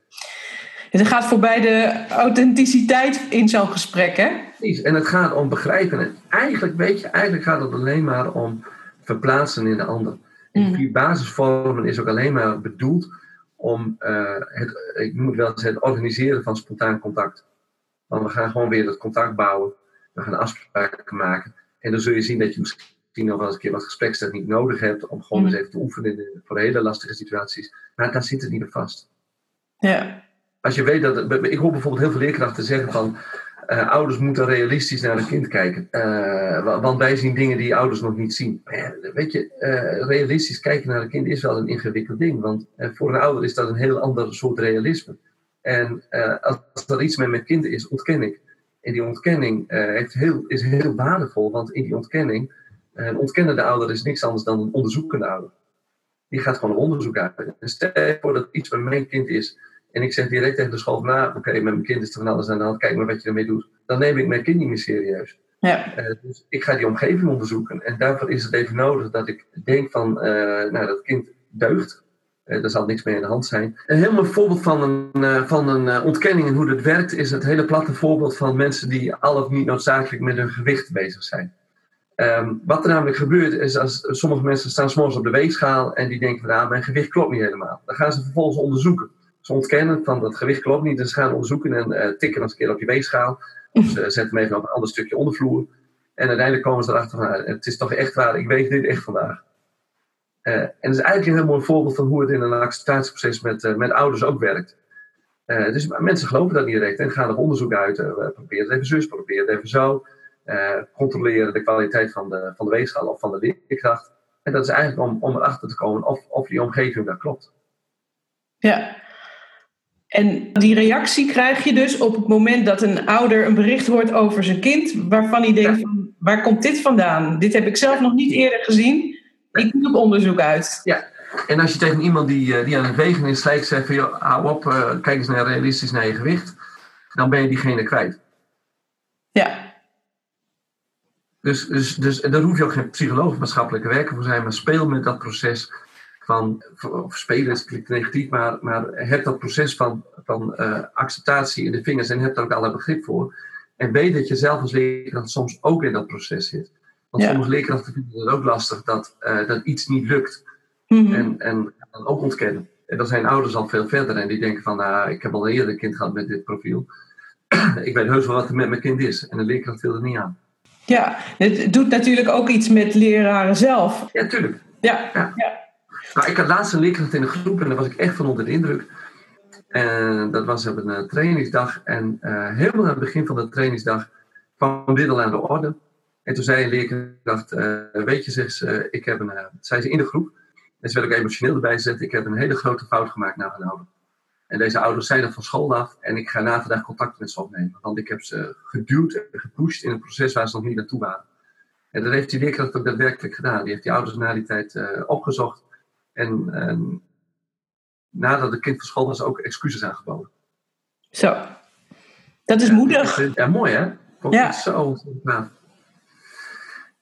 Speaker 1: Het gaat voorbij de authenticiteit in zo'n gesprek, hè?
Speaker 2: Precies, en het gaat om begrijpen. En eigenlijk, weet je, eigenlijk gaat het alleen maar om verplaatsen in de ander. Die mm. vier basisvormen is ook alleen maar bedoeld om uh, het, ik noem het wel eens het organiseren van spontaan contact. Want we gaan gewoon weer dat contact bouwen. We gaan afspraken maken. En dan zul je zien dat je misschien nog wel eens een keer wat gesprekstechniek nodig hebt om gewoon eens mm. even te oefenen voor hele lastige situaties. Maar daar zit het niet op vast.
Speaker 1: Ja.
Speaker 2: Als je weet dat, ik hoor bijvoorbeeld heel veel leerkrachten zeggen van uh, ouders moeten realistisch naar een kind kijken. Uh, want wij zien dingen die ouders nog niet zien. weet je, uh, realistisch kijken naar een kind is wel een ingewikkeld ding. Want voor een ouder is dat een heel ander soort realisme. En als er iets met mijn kind is, ontken ik. En die ontkenning heel, is heel waardevol, want in die ontkenning een ontkennende ouder is niks anders dan een onderzoekende ouder. Die gaat gewoon onderzoek uit. En stel voor dat iets met mijn kind is. En ik zeg direct tegen de school nou, oké, met mijn kind is er van alles aan de hand. Kijk maar wat je ermee doet. Dan neem ik mijn kind niet meer serieus.
Speaker 1: Ja.
Speaker 2: Uh, dus ik ga die omgeving onderzoeken. En daarvoor is het even nodig dat ik denk van, uh, nou, dat kind deugt. Uh, er zal niks mee aan de hand zijn. Een helemaal voorbeeld van een, van een ontkenning en hoe dat werkt, is het hele platte voorbeeld van mensen die al of niet noodzakelijk met hun gewicht bezig zijn. Um, wat er namelijk gebeurt is als sommige mensen staan s'morgens op de weegschaal en die denken van ah, mijn gewicht klopt niet helemaal. Dan gaan ze vervolgens onderzoeken. Ze ontkennen van dat gewicht klopt niet, dus ze gaan onderzoeken en uh, tikken nog een keer op je weegschaal. Of ze zetten hem even op een ander stukje ondervloer. En uiteindelijk komen ze erachter van ah, het is toch echt waar, ik weet dit echt vandaag. Uh, en dat is eigenlijk een heel mooi voorbeeld van hoe het in een acceptatieproces met, uh, met ouders ook werkt. dus mensen geloven dat niet direct en gaan er onderzoek uit. probeer het even zus, probeer het even zo. Controleren de kwaliteit van de, van de weegschaal of van de leerkracht. En dat is eigenlijk om, om erachter te komen of, of die omgeving daar klopt.
Speaker 1: Ja. En die reactie krijg je dus op het moment dat een ouder een bericht hoort over zijn kind, waarvan hij denkt: van, waar komt dit vandaan? Dit heb ik zelf nog niet eerder gezien. Ik moet op onderzoek uit.
Speaker 2: Ja, en als je tegen iemand die, eh, die aan het wegen is, gelijk zegt: van, joh, hou op, uh, kijk eens naar realistisch naar je gewicht, dan ben je diegene kwijt.
Speaker 1: Ja.
Speaker 2: Dus, dus, dus daar hoef je ook geen psycholoog of maatschappelijke werker voor zijn, maar speel met dat proces van, of spelen is klinkt negatief, maar, maar heb dat proces van, van uh, acceptatie in de vingers en heb daar ook alle begrip voor. En weet dat je zelf als leerkracht soms ook in dat proces zit. Want ja. sommige leerkrachten vinden het ook lastig dat, uh, dat iets niet lukt. Mm -hmm. En, en dan ook ontkennen. En dan zijn ouders al veel verder en die denken van, nou, ik heb al eerder een kind gehad met dit profiel. ik weet heus wel wat er met mijn kind is. En de leerkracht wil er niet aan.
Speaker 1: Ja, het doet natuurlijk ook iets met leraren zelf.
Speaker 2: Ja, tuurlijk.
Speaker 1: Ja. ja. ja.
Speaker 2: Nou, ik had laatst een leerkracht in een groep en daar was ik echt van onder de indruk. En dat was op een uh, trainingsdag. En uh, helemaal aan het begin van de trainingsdag kwam dit al aan de orde. En toen zei een leerkracht, uh, weet je, zegt ze, ik heb een, zei ze in de groep, en ze werd ook emotioneel erbij gezet, ik heb een hele grote fout gemaakt naar een ouder. En deze ouders er van school af en ik ga na vandaag contact met ze opnemen. Want ik heb ze geduwd en gepusht in een proces waar ze nog niet naartoe waren. En dat heeft die leerkracht ook daadwerkelijk gedaan. Die heeft die ouders na die tijd opgezocht. En nadat het kind van school was, ook excuses aangeboden.
Speaker 1: Zo. Dat is ja, moedig.
Speaker 2: Ja, mooi hè? Vond ja. Zo.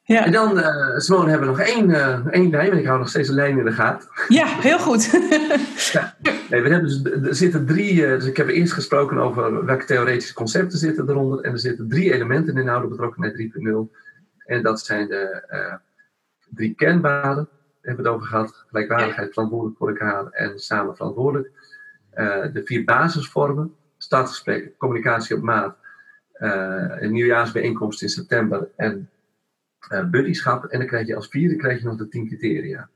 Speaker 2: Ja. En dan, uh, Simone, hebben we nog één, uh, één lijn, want ik hou nog steeds een lijn in de gaten.
Speaker 1: Ja, heel goed.
Speaker 2: ja. nee, we hebben dus, er zitten drie, uh, dus ik heb eerst gesproken over welke theoretische concepten zitten eronder. En er zitten drie elementen in oude betrokkenheid 3.0. En dat zijn de drie kernwaarden, hebben het over gehad. Gelijkwaardigheid, verantwoordelijk voor elkaar en samen verantwoordelijk. de vier basisvormen. Startgesprek, communicatie op maat. een nieuwjaarsbijeenkomst in september en buddyschap. En dan krijg je als vierde krijg je nog de tien criteria.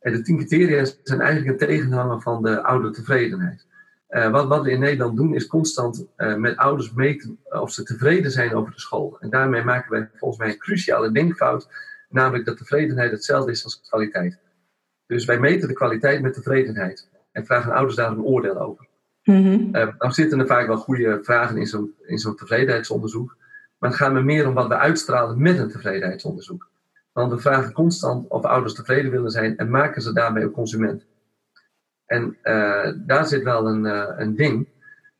Speaker 2: En de tien criteria zijn eigenlijk een tegenhanger van de oudertevredenheid. Uh, wat, wat, we in Nederland doen is constant met ouders meten of ze tevreden zijn over de school. En daarmee maken wij volgens mij een cruciale denkfout, namelijk dat tevredenheid hetzelfde is als kwaliteit. Dus wij meten de kwaliteit met tevredenheid en vragen ouders daar een oordeel over. Mm nou zitten er vaak wel goede vragen in zo'n zo tevredenheidsonderzoek, maar het gaat me meer om wat we uitstralen met een tevredenheidsonderzoek. Want we vragen constant of ouders tevreden willen zijn en maken ze daarmee een consument. En uh, daar zit wel een, uh, een ding.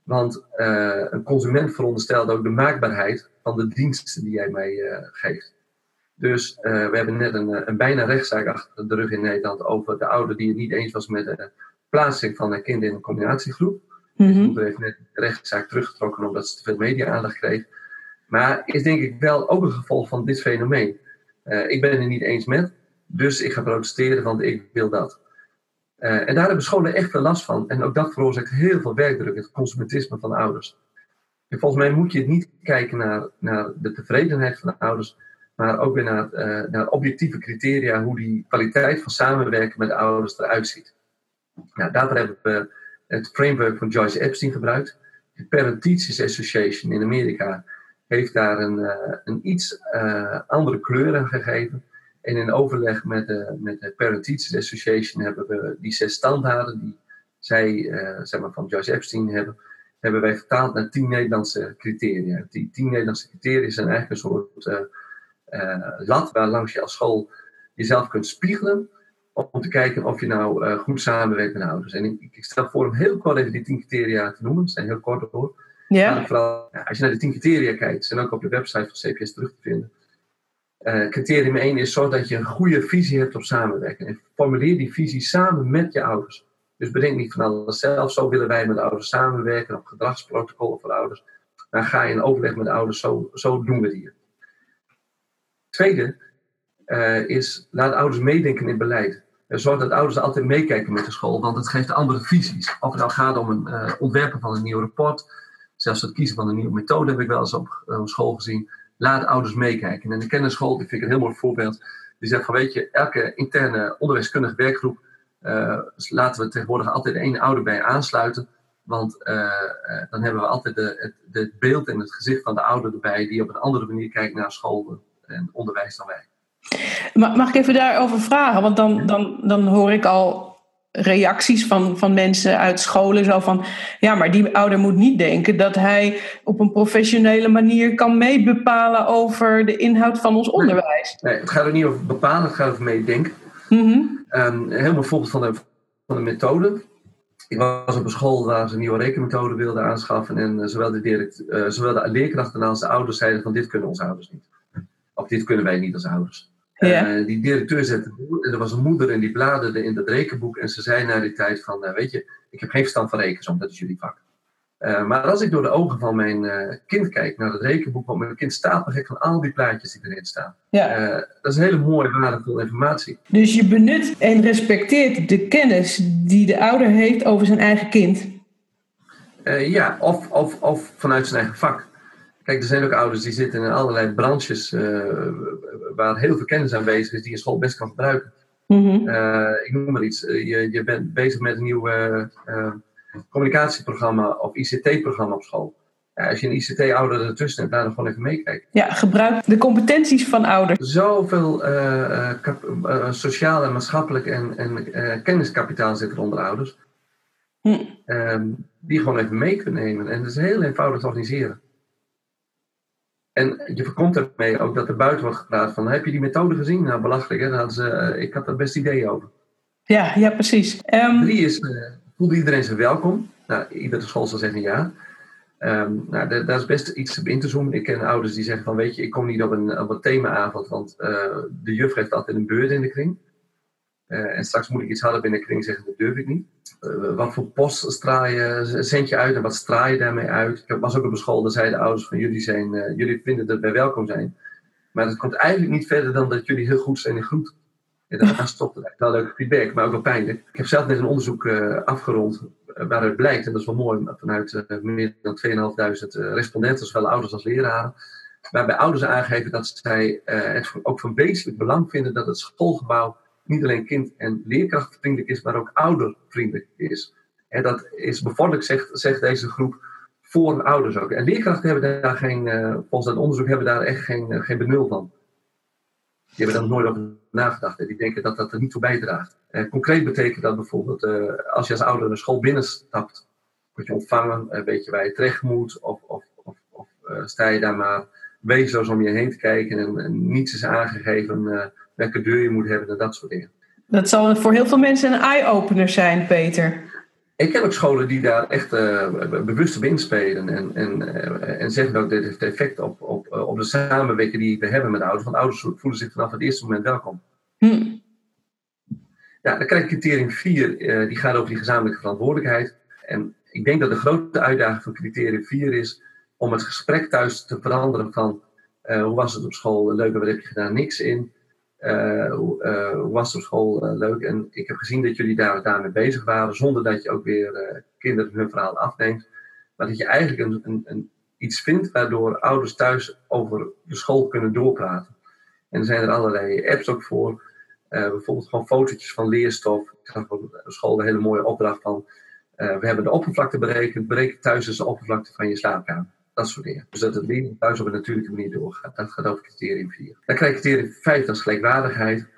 Speaker 2: Want uh, een consument veronderstelt ook de maakbaarheid van de diensten die jij mij geeft. Dus we hebben net een, een bijna rechtszaak achter de rug in Nederland over de ouder die het niet eens was met de plaatsing van een kind in een combinatiegroep. Mm -hmm. De moeder heeft net de rechtszaak teruggetrokken omdat ze te veel media-aandacht kreeg. Maar is denk ik wel ook een gevolg van dit fenomeen. ik ben het niet eens met, dus ik ga protesteren, want ik wil dat. Uh, en daar hebben scholen echt veel last van. En ook dat veroorzaakt heel veel werkdruk, het consumentisme van de ouders. En volgens mij moet je niet kijken naar, naar de tevredenheid van de ouders, maar ook weer naar, uh, naar objectieve criteria, hoe die kwaliteit van samenwerken met de ouders eruit ziet. Nou, daarvoor hebben we het framework van Joyce Epstein gebruikt. De Parent Teachers Association in Amerika heeft daar een, uh, een iets andere kleur aan gegeven. En in overleg met de, met de Parent Teachers Association hebben we die zes standaarden die zij zeg maar van Joyce Epstein hebben, hebben wij vertaald naar tien Nederlandse criteria. Die tien Nederlandse criteria zijn eigenlijk een soort lat waar langs je als school jezelf kunt spiegelen om te kijken of je nou goed samenwerkt met de ouders. En ik, ik, stel voor om heel kort even die tien criteria te noemen. Ze zijn heel kort hoor. Ja. Vooral, ja, als je naar de tien criteria kijkt, zijn ook op de website van CPS terug te vinden uh, criterium 1 is zorg dat je een goede visie hebt op samenwerken. En formuleer die visie samen met je ouders. Dus bedenk niet van alles zelf, zo willen wij met de ouders samenwerken, op gedragsprotocollen voor ouders. Dan ga je in overleg met de ouders, zo, zo doen we het hier. Tweede uh, is, laat ouders meedenken in beleid. Uh, zorg dat ouders altijd meekijken met de school, want het geeft andere visies. Of het nou gaat om een uh, ontwerpen van een nieuw rapport, zelfs het kiezen van een nieuwe methode heb ik wel eens op school gezien laat ouders meekijken. En de kennisschool, die vind ik een heel mooi voorbeeld, die zegt van weet je, elke interne onderwijskundige werkgroep laten we tegenwoordig altijd één ouder bij aansluiten. Want dan hebben we altijd het, beeld en het gezicht van de ouder erbij, die op een andere manier kijkt naar school en onderwijs dan wij.
Speaker 1: Mag ik even daarover vragen? Want dan, dan, dan hoor ik al reacties van, van mensen uit scholen. Zo van, ja, maar die ouder moet niet denken dat hij op een professionele manier kan meebepalen over de inhoud van ons onderwijs.
Speaker 2: Nee, het gaat er niet over bepalen, het gaat over meedenken. Mm um, helemaal volgens van de, van de methode. Ik was op een school waar ze een nieuwe rekenmethode wilden aanschaffen. En uh, zowel, de direct, uh, zowel de leerkrachten als de ouders zeiden van dit kunnen onze ouders niet. Dit kunnen wij niet als ouders. Ja. Uh, die directeur zette en er was een moeder en die bladerde in dat rekenboek en ze zei na die tijd van, uh, weet je, ik heb geen verstand van rekensom, dat is jullie vak. Uh, maar als ik door de ogen van mijn kind kijk naar het rekenboek, want mijn kind stapelgek van al die plaatjes die erin staan. Ja. dat is een hele mooie, waardevolle informatie.
Speaker 1: Dus je benut en respecteert de kennis die de ouder heeft over zijn eigen kind?
Speaker 2: ja, of, of, of vanuit zijn eigen vak. Kijk, er zijn ook ouders die zitten in allerlei branches uh, waar heel veel kennis aanwezig is, die je school best kan gebruiken. Mm ik noem maar iets. Eh, je, je bent bezig met een nieuw communicatieprogramma of ICT-programma op school. Ja, als je een ICT-ouder ertussen hebt, daar dan gewoon even meekijken.
Speaker 1: Ja, gebruik de competenties van ouders.
Speaker 2: Zoveel sociaal en maatschappelijk en, en kenniskapitaal zit er onder ouders. Ehm, die gewoon even mee kunnen nemen. En dat is heel eenvoudig te organiseren. En je voorkomt ermee ook dat er buiten wordt gepraat van, heb je die methode gezien? Nou, belachelijk hè, ze, uh, ik had er best ideeën over.
Speaker 1: Ja, ja precies.
Speaker 2: Um... Drie is, uh, voelde iedereen zich welkom? Nou, iedere school zal zeggen ja. Um, nou, daar is best iets op in te zoomen. Ik ken ouders die zeggen van, weet je, ik kom niet op een, op een themaavond, want uh, de juf heeft altijd een beurt in de kring. Uh, en straks moet ik iets harder binnen kring zeggen, dat durf ik niet. Uh, wat voor post straal je, zend je uit en wat straal je daarmee uit? Ik was ook op een school, daar zeiden ouders van jullie, zijn, uh, jullie vinden dat wij welkom zijn. Maar het komt eigenlijk niet verder dan dat jullie heel goed zijn in groet. En daarna stopte het. Wel leuke feedback, maar ook wel pijnlijk. Ik heb zelf net een onderzoek afgerond waaruit blijkt, en dat is wel mooi, vanuit meer dan 2.500 respondenten, zowel ouders als leraren, waarbij ouders aangeven dat zij het ook van wezenlijk belang vinden dat het schoolgebouw niet alleen kind- en leerkrachtvriendelijk is, maar ook oudervriendelijk is. En dat is bevorderlijk, zegt, zegt deze groep, voor ouders ook. En leerkrachten hebben daar geen, uh, volgens dat onderzoek, hebben daar echt geen, uh, geen benul van. Die hebben daar nooit over nagedacht. En die denken dat dat er niet toe bijdraagt. Uh, concreet betekent dat bijvoorbeeld, als je als ouder een school binnenstapt, word je ontvangen, weet je waar je terecht moet, of, of, of, of sta je daar maar wezenloos om je heen te kijken en, en niets is aangegeven welke deur je moet hebben en dat soort dingen.
Speaker 1: Dat zal voor heel veel mensen een eye-opener zijn, Peter.
Speaker 2: Ik ken ook scholen die daar echt uh, bewust op inspelen en, en, uh, en zeggen ook dit heeft effect op, op, uh, op de samenwerking die we hebben met ouders. Want ouders voelen zich vanaf het eerste moment welkom. Hm. Ja, dan krijg je criterium 4, die gaat over die gezamenlijke verantwoordelijkheid. En ik denk dat de grote uitdaging van criterium 4 is om het gesprek thuis te veranderen van hoe was het op school, leuk, wat heb je gedaan, niks in. Uh, hoe was op school uh, leuk? En ik heb gezien dat jullie daar, daarmee bezig waren, zonder dat je ook weer kinderen hun verhaal afneemt. Maar dat je eigenlijk een, een, iets vindt waardoor ouders thuis over de school kunnen doorpraten. En er zijn er allerlei apps ook voor. bijvoorbeeld gewoon fotootjes van leerstof. Ik zag op de school een hele mooie opdracht van. we hebben de oppervlakte berekend. Bereken thuis dus de oppervlakte van je slaapkamer. Dat soort dingen. Dus dat het leren thuis op een natuurlijke manier doorgaat. Dat gaat over criterium 4. Dan krijg je criterium 5, dat is gelijkwaardigheid.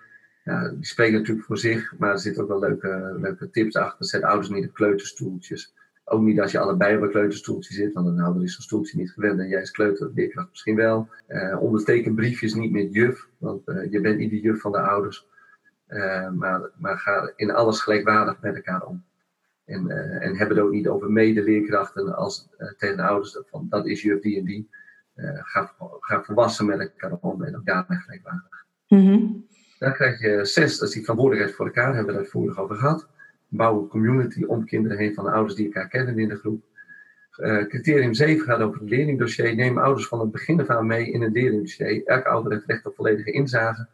Speaker 2: Ja, die spreken natuurlijk voor zich, maar er zitten ook wel leuke, leuke tips achter. Zet ouders niet op kleuterstoeltjes. Ook niet als je allebei op een kleuterstoeltje zit, want een ouder is zo'n stoeltje niet gewend en jij is kleuter, leerkracht misschien wel. Uh, onderteken briefjes niet met juf, want uh, je bent niet de juf van de ouders. Uh, maar, maar ga in alles gelijkwaardig met elkaar om. En, uh, en hebben het ook niet over medeleerkrachten als uh, tegen de ouders van dat is juf die en die. Uh, ga, ga volwassen met elkaar om en ook daarmee gelijkwaardig. Mm-hmm. Dan krijg je zes, dat is die verantwoordelijkheid voor elkaar, hebben we het uitvoerig over gehad. Bouw een community om kinderen heen van de ouders die elkaar kennen in de groep. criterium 7 gaat over het leerlingdossier. Neem ouders van het begin af aan mee in een leerlingdossier. Elke ouder heeft recht op volledige inzage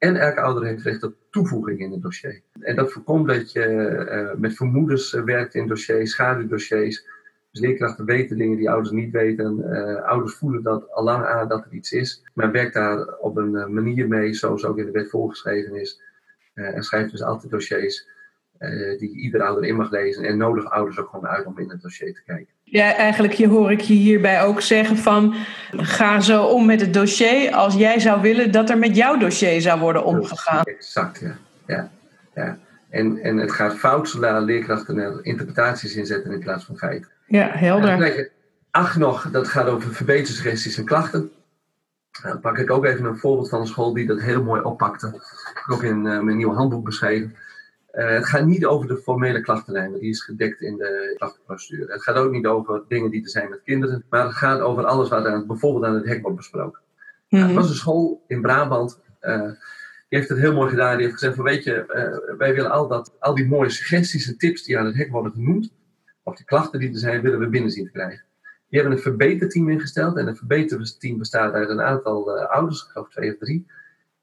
Speaker 2: en elke ouder heeft recht op toevoeging in het dossier. En dat voorkomt dat je uh, met vermoedens uh, werkt in dossiers, schaduwdossiers. Dus leerkrachten weten dingen die ouders niet weten. Uh, ouders voelen dat al lang aan dat er iets is. Maar werkt daar op een manier mee, zoals ook in de wet voorgeschreven is. en schrijft dus altijd dossiers die ieder ouder in mag lezen. En nodig ouders ook gewoon uit om in het dossier te kijken.
Speaker 1: Ja, eigenlijk hoor ik je hierbij ook zeggen van ga zo om met het dossier als jij zou willen dat er met jouw dossier zou worden omgegaan.
Speaker 2: Exact, ja. ja, ja. En, en het gaat fout zodra leerkrachten er interpretaties inzetten in plaats van feiten.
Speaker 1: Ja, helder. En dan
Speaker 2: acht nog, dat gaat over verbetersuggesties en klachten. Dan pak ik ook even een voorbeeld van een school die dat heel mooi oppakte. Ik heb ook in uh, mijn nieuwe handboek beschreven. Uh, het gaat niet over de formele klachtenlijn, die is gedekt in de klachtenprocedure. Het gaat ook niet over dingen die er zijn met kinderen, maar het gaat over alles wat aan, bijvoorbeeld aan het hek wordt besproken. Mm -hmm. Er was een school in Brabant, uh, die heeft het heel mooi gedaan. Die heeft gezegd van weet je, uh, wij willen al, dat, al die mooie suggesties en tips die aan het hek worden genoemd, of die klachten die er zijn, willen we binnen zien te krijgen. Die hebben een verbeterteam ingesteld en een verbeterteam bestaat uit een aantal ouders, ik geloof twee of drie,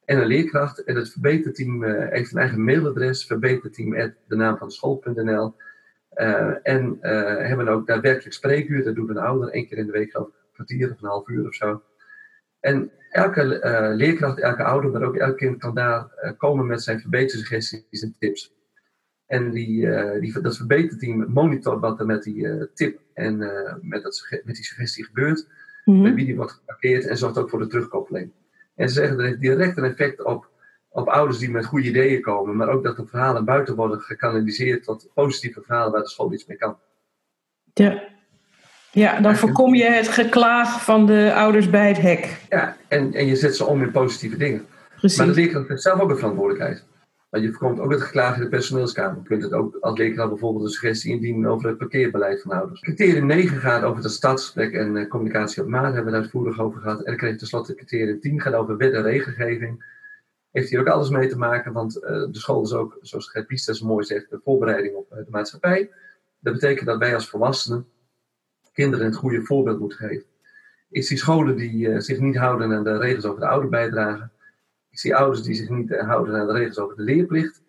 Speaker 2: en een leerkracht. En het verbeterteam uh, heeft een eigen mailadres, verbeterteam de naam van school.nl. Uh, en uh, hebben ook daadwerkelijk spreekuur, dat doet een ouder één keer in de week, geloof een kwartier of een half uur of zo. En elke leerkracht, elke ouder, maar ook elk kind kan daar komen met zijn verbetersuggesties en tips. En die, die, dat verbeterteam monitort wat er met die tip en met, dat, met die suggestie gebeurt, met wie die wordt geparkeerd en zorgt ook voor de terugkoppeling. En ze zeggen dat heeft direct een effect op, op ouders die met goede ideeën komen, maar ook dat de verhalen buiten worden gekanaliseerd tot positieve verhalen waar de school iets mee kan.
Speaker 1: Ja, ja dan voorkom je het geklaag van de ouders bij het hek.
Speaker 2: Ja, en, en je zet ze om in positieve dingen. Precies. Maar de leerkracht heeft zelf ook een verantwoordelijkheid. Je voorkomt ook het geklaag in de personeelskamer. Je kunt het ook als leerkracht bijvoorbeeld een suggestie indienen over het parkeerbeleid van ouders. Criterium 9 gaat over het stadsgesprek en uh, communicatie op maat. Daar hebben we uitvoerig over gehad. En dan kreeg tenslotte criterium 10 gaat over wet en regelgeving. Heeft hier ook alles mee te maken, want uh, de school is ook, zoals Gert Biester zo mooi zegt, de voorbereiding op uh, de maatschappij. Dat betekent dat wij als volwassenen kinderen het goede voorbeeld moeten geven. Is die scholen die zich niet houden aan de regels over de ouderbijdrage, Ik zie ouders die zich niet houden aan de regels over de leerplicht.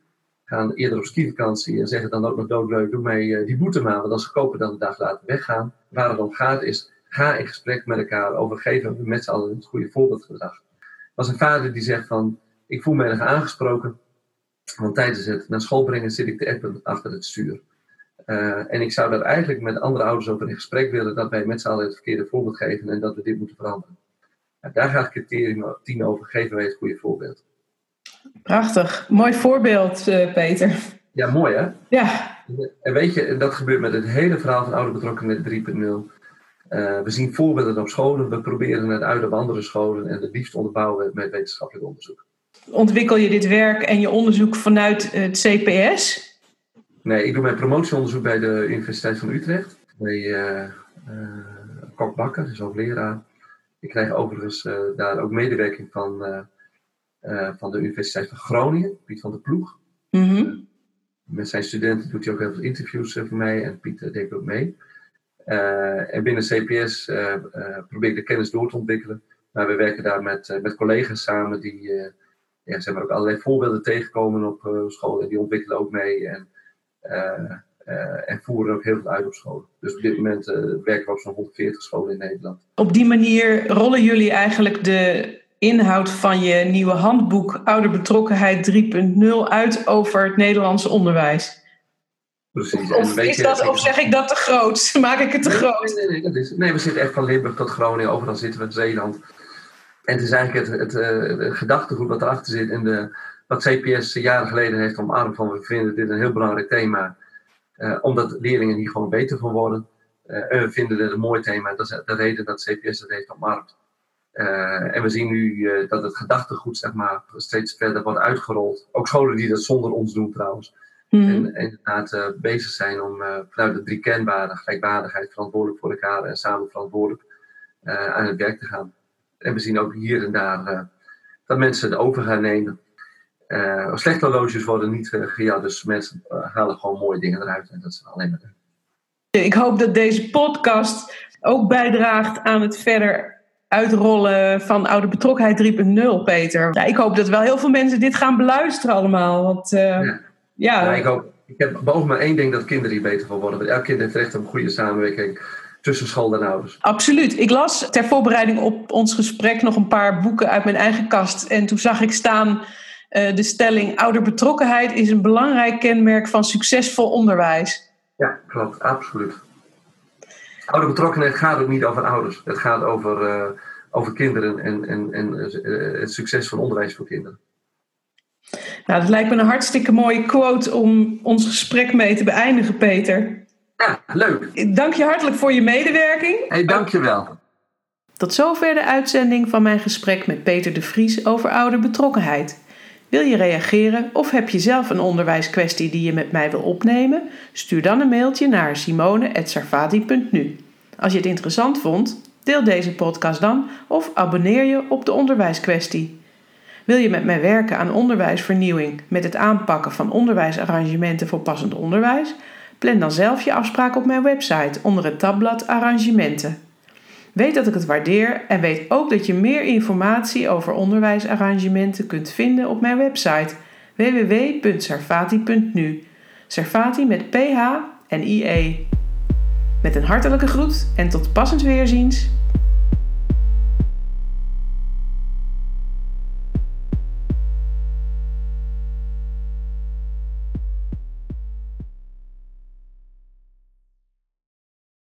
Speaker 2: Gaan eerder op skivakantie en zeggen dan ook nog doodleuk, doe mij die boete maar, want als ze kopen dan een dag later weggaan. Waar het om gaat is, ga in gesprek met elkaar over geven we met z'n allen het goede voorbeeldgedrag. Was een vader die zegt van, ik voel me erg aangesproken, want tijdens het naar school brengen zit ik te appen achter het stuur. Uh, en ik zou daar eigenlijk met andere ouders over in gesprek willen dat wij met z'n allen het verkeerde voorbeeld geven en dat we dit moeten veranderen. Daar gaat criterium 10 over, geven wij het goede voorbeeld.
Speaker 1: Prachtig, mooi voorbeeld uh, Peter.
Speaker 2: Ja, mooi hè?
Speaker 1: Ja.
Speaker 2: En weet je, dat gebeurt met het hele verhaal van ouderbetrokkenheid 3.0. Uh, we zien voorbeelden op scholen, we proberen het uit op andere scholen en het liefst onderbouwen we met wetenschappelijk onderzoek.
Speaker 1: Ontwikkel je dit werk en je onderzoek vanuit het CPS?
Speaker 2: Nee, ik doe mijn promotieonderzoek bij de Universiteit van Utrecht. Bij uh, uh, Kok Bakker, dus ook leraar. Ik krijg overigens uh, daar ook medewerking van, van de Universiteit van Groningen, Piet van der Ploeg.
Speaker 1: Mm -hmm.
Speaker 2: met zijn studenten doet hij ook heel veel interviews voor mij en Piet deed ook mee. en binnen CPS probeer ik de kennis door te ontwikkelen. Maar we werken daar met, met collega's samen die ja, zeg maar ook allerlei voorbeelden tegenkomen op school. En die ontwikkelen ook mee. En uh, en voeren ook heel veel uit op scholen. Dus op dit moment uh, werken we op zo'n 140 scholen in Nederland.
Speaker 1: Op die manier rollen jullie eigenlijk de inhoud van je nieuwe handboek Ouderbetrokkenheid 3.0 uit over het Nederlandse onderwijs.
Speaker 2: Precies.
Speaker 1: Of, is dat, of zeg ik dat te groot? Maak ik het te
Speaker 2: nee,
Speaker 1: groot?
Speaker 2: Nee, nee, nee, is, nee, we zitten echt van Limburg tot Groningen, overal zitten we in Zeeland. En het is eigenlijk het, het, het gedachtegoed wat erachter zit in de wat CPS jaren geleden heeft omarmd van we vinden dit een heel belangrijk thema. Uh, omdat leerlingen hier gewoon beter van worden. En we vinden het een mooi thema. Dat is de reden dat CPS het heeft omarmd. Uh, en we zien nu dat het gedachtegoed zeg maar, steeds verder wordt uitgerold. Ook scholen die dat zonder ons doen trouwens.
Speaker 1: Mm.
Speaker 2: En, en inderdaad bezig zijn om vanuit de drie kenbare gelijkwaardigheid, verantwoordelijk voor elkaar en samen verantwoordelijk aan het werk te gaan. En we zien ook hier en daar dat mensen het over gaan nemen. Uh, slechte horloges worden niet uh, gejat, dus mensen uh, halen gewoon mooie dingen eruit. En dat is alleen maar.
Speaker 1: Ik hoop dat deze podcast ook bijdraagt aan het verder uitrollen van oude betrokkenheid 3.0, Peter. Ja, ik hoop dat wel heel veel mensen dit gaan beluisteren allemaal. Want, ja.
Speaker 2: Ja. ja. ik, hoop, ik heb boven maar één ding dat kinderen hier beter van worden. Want elk kind heeft recht op een goede samenwerking tussen school en ouders.
Speaker 1: Absoluut. Ik las ter voorbereiding op ons gesprek nog een paar boeken uit mijn eigen kast. En toen zag ik staan uh, de stelling ouderbetrokkenheid is een belangrijk kenmerk van succesvol onderwijs.
Speaker 2: Ja, klopt, absoluut. Ouderbetrokkenheid gaat ook niet over ouders. Het gaat over, uh, over kinderen en, en, en uh, het succes van onderwijs voor kinderen.
Speaker 1: Nou, dat lijkt me een hartstikke mooie quote om ons gesprek mee te beëindigen, Peter.
Speaker 2: Ja, leuk.
Speaker 1: Dank je hartelijk voor je medewerking.
Speaker 2: Hey, dank je wel.
Speaker 1: Tot zover de uitzending van mijn gesprek met Peter de Vries over ouderbetrokkenheid. Wil je reageren of heb je zelf een onderwijskwestie die je met mij wil opnemen? Stuur dan een mailtje naar simone.sarfati.nu. Als je het interessant vond, deel deze podcast dan of abonneer je op de onderwijskwestie. Wil je met mij werken aan onderwijsvernieuwing met het aanpakken van onderwijsarrangementen voor passend onderwijs? Plan dan zelf je afspraak op mijn website onder het tabblad Arrangementen. Weet dat ik het waardeer en weet ook dat je meer informatie over onderwijsarrangementen kunt vinden op mijn website www.sarfati.nu. Sarfati met PH en IE. Met een hartelijke groet en tot passend weerziens.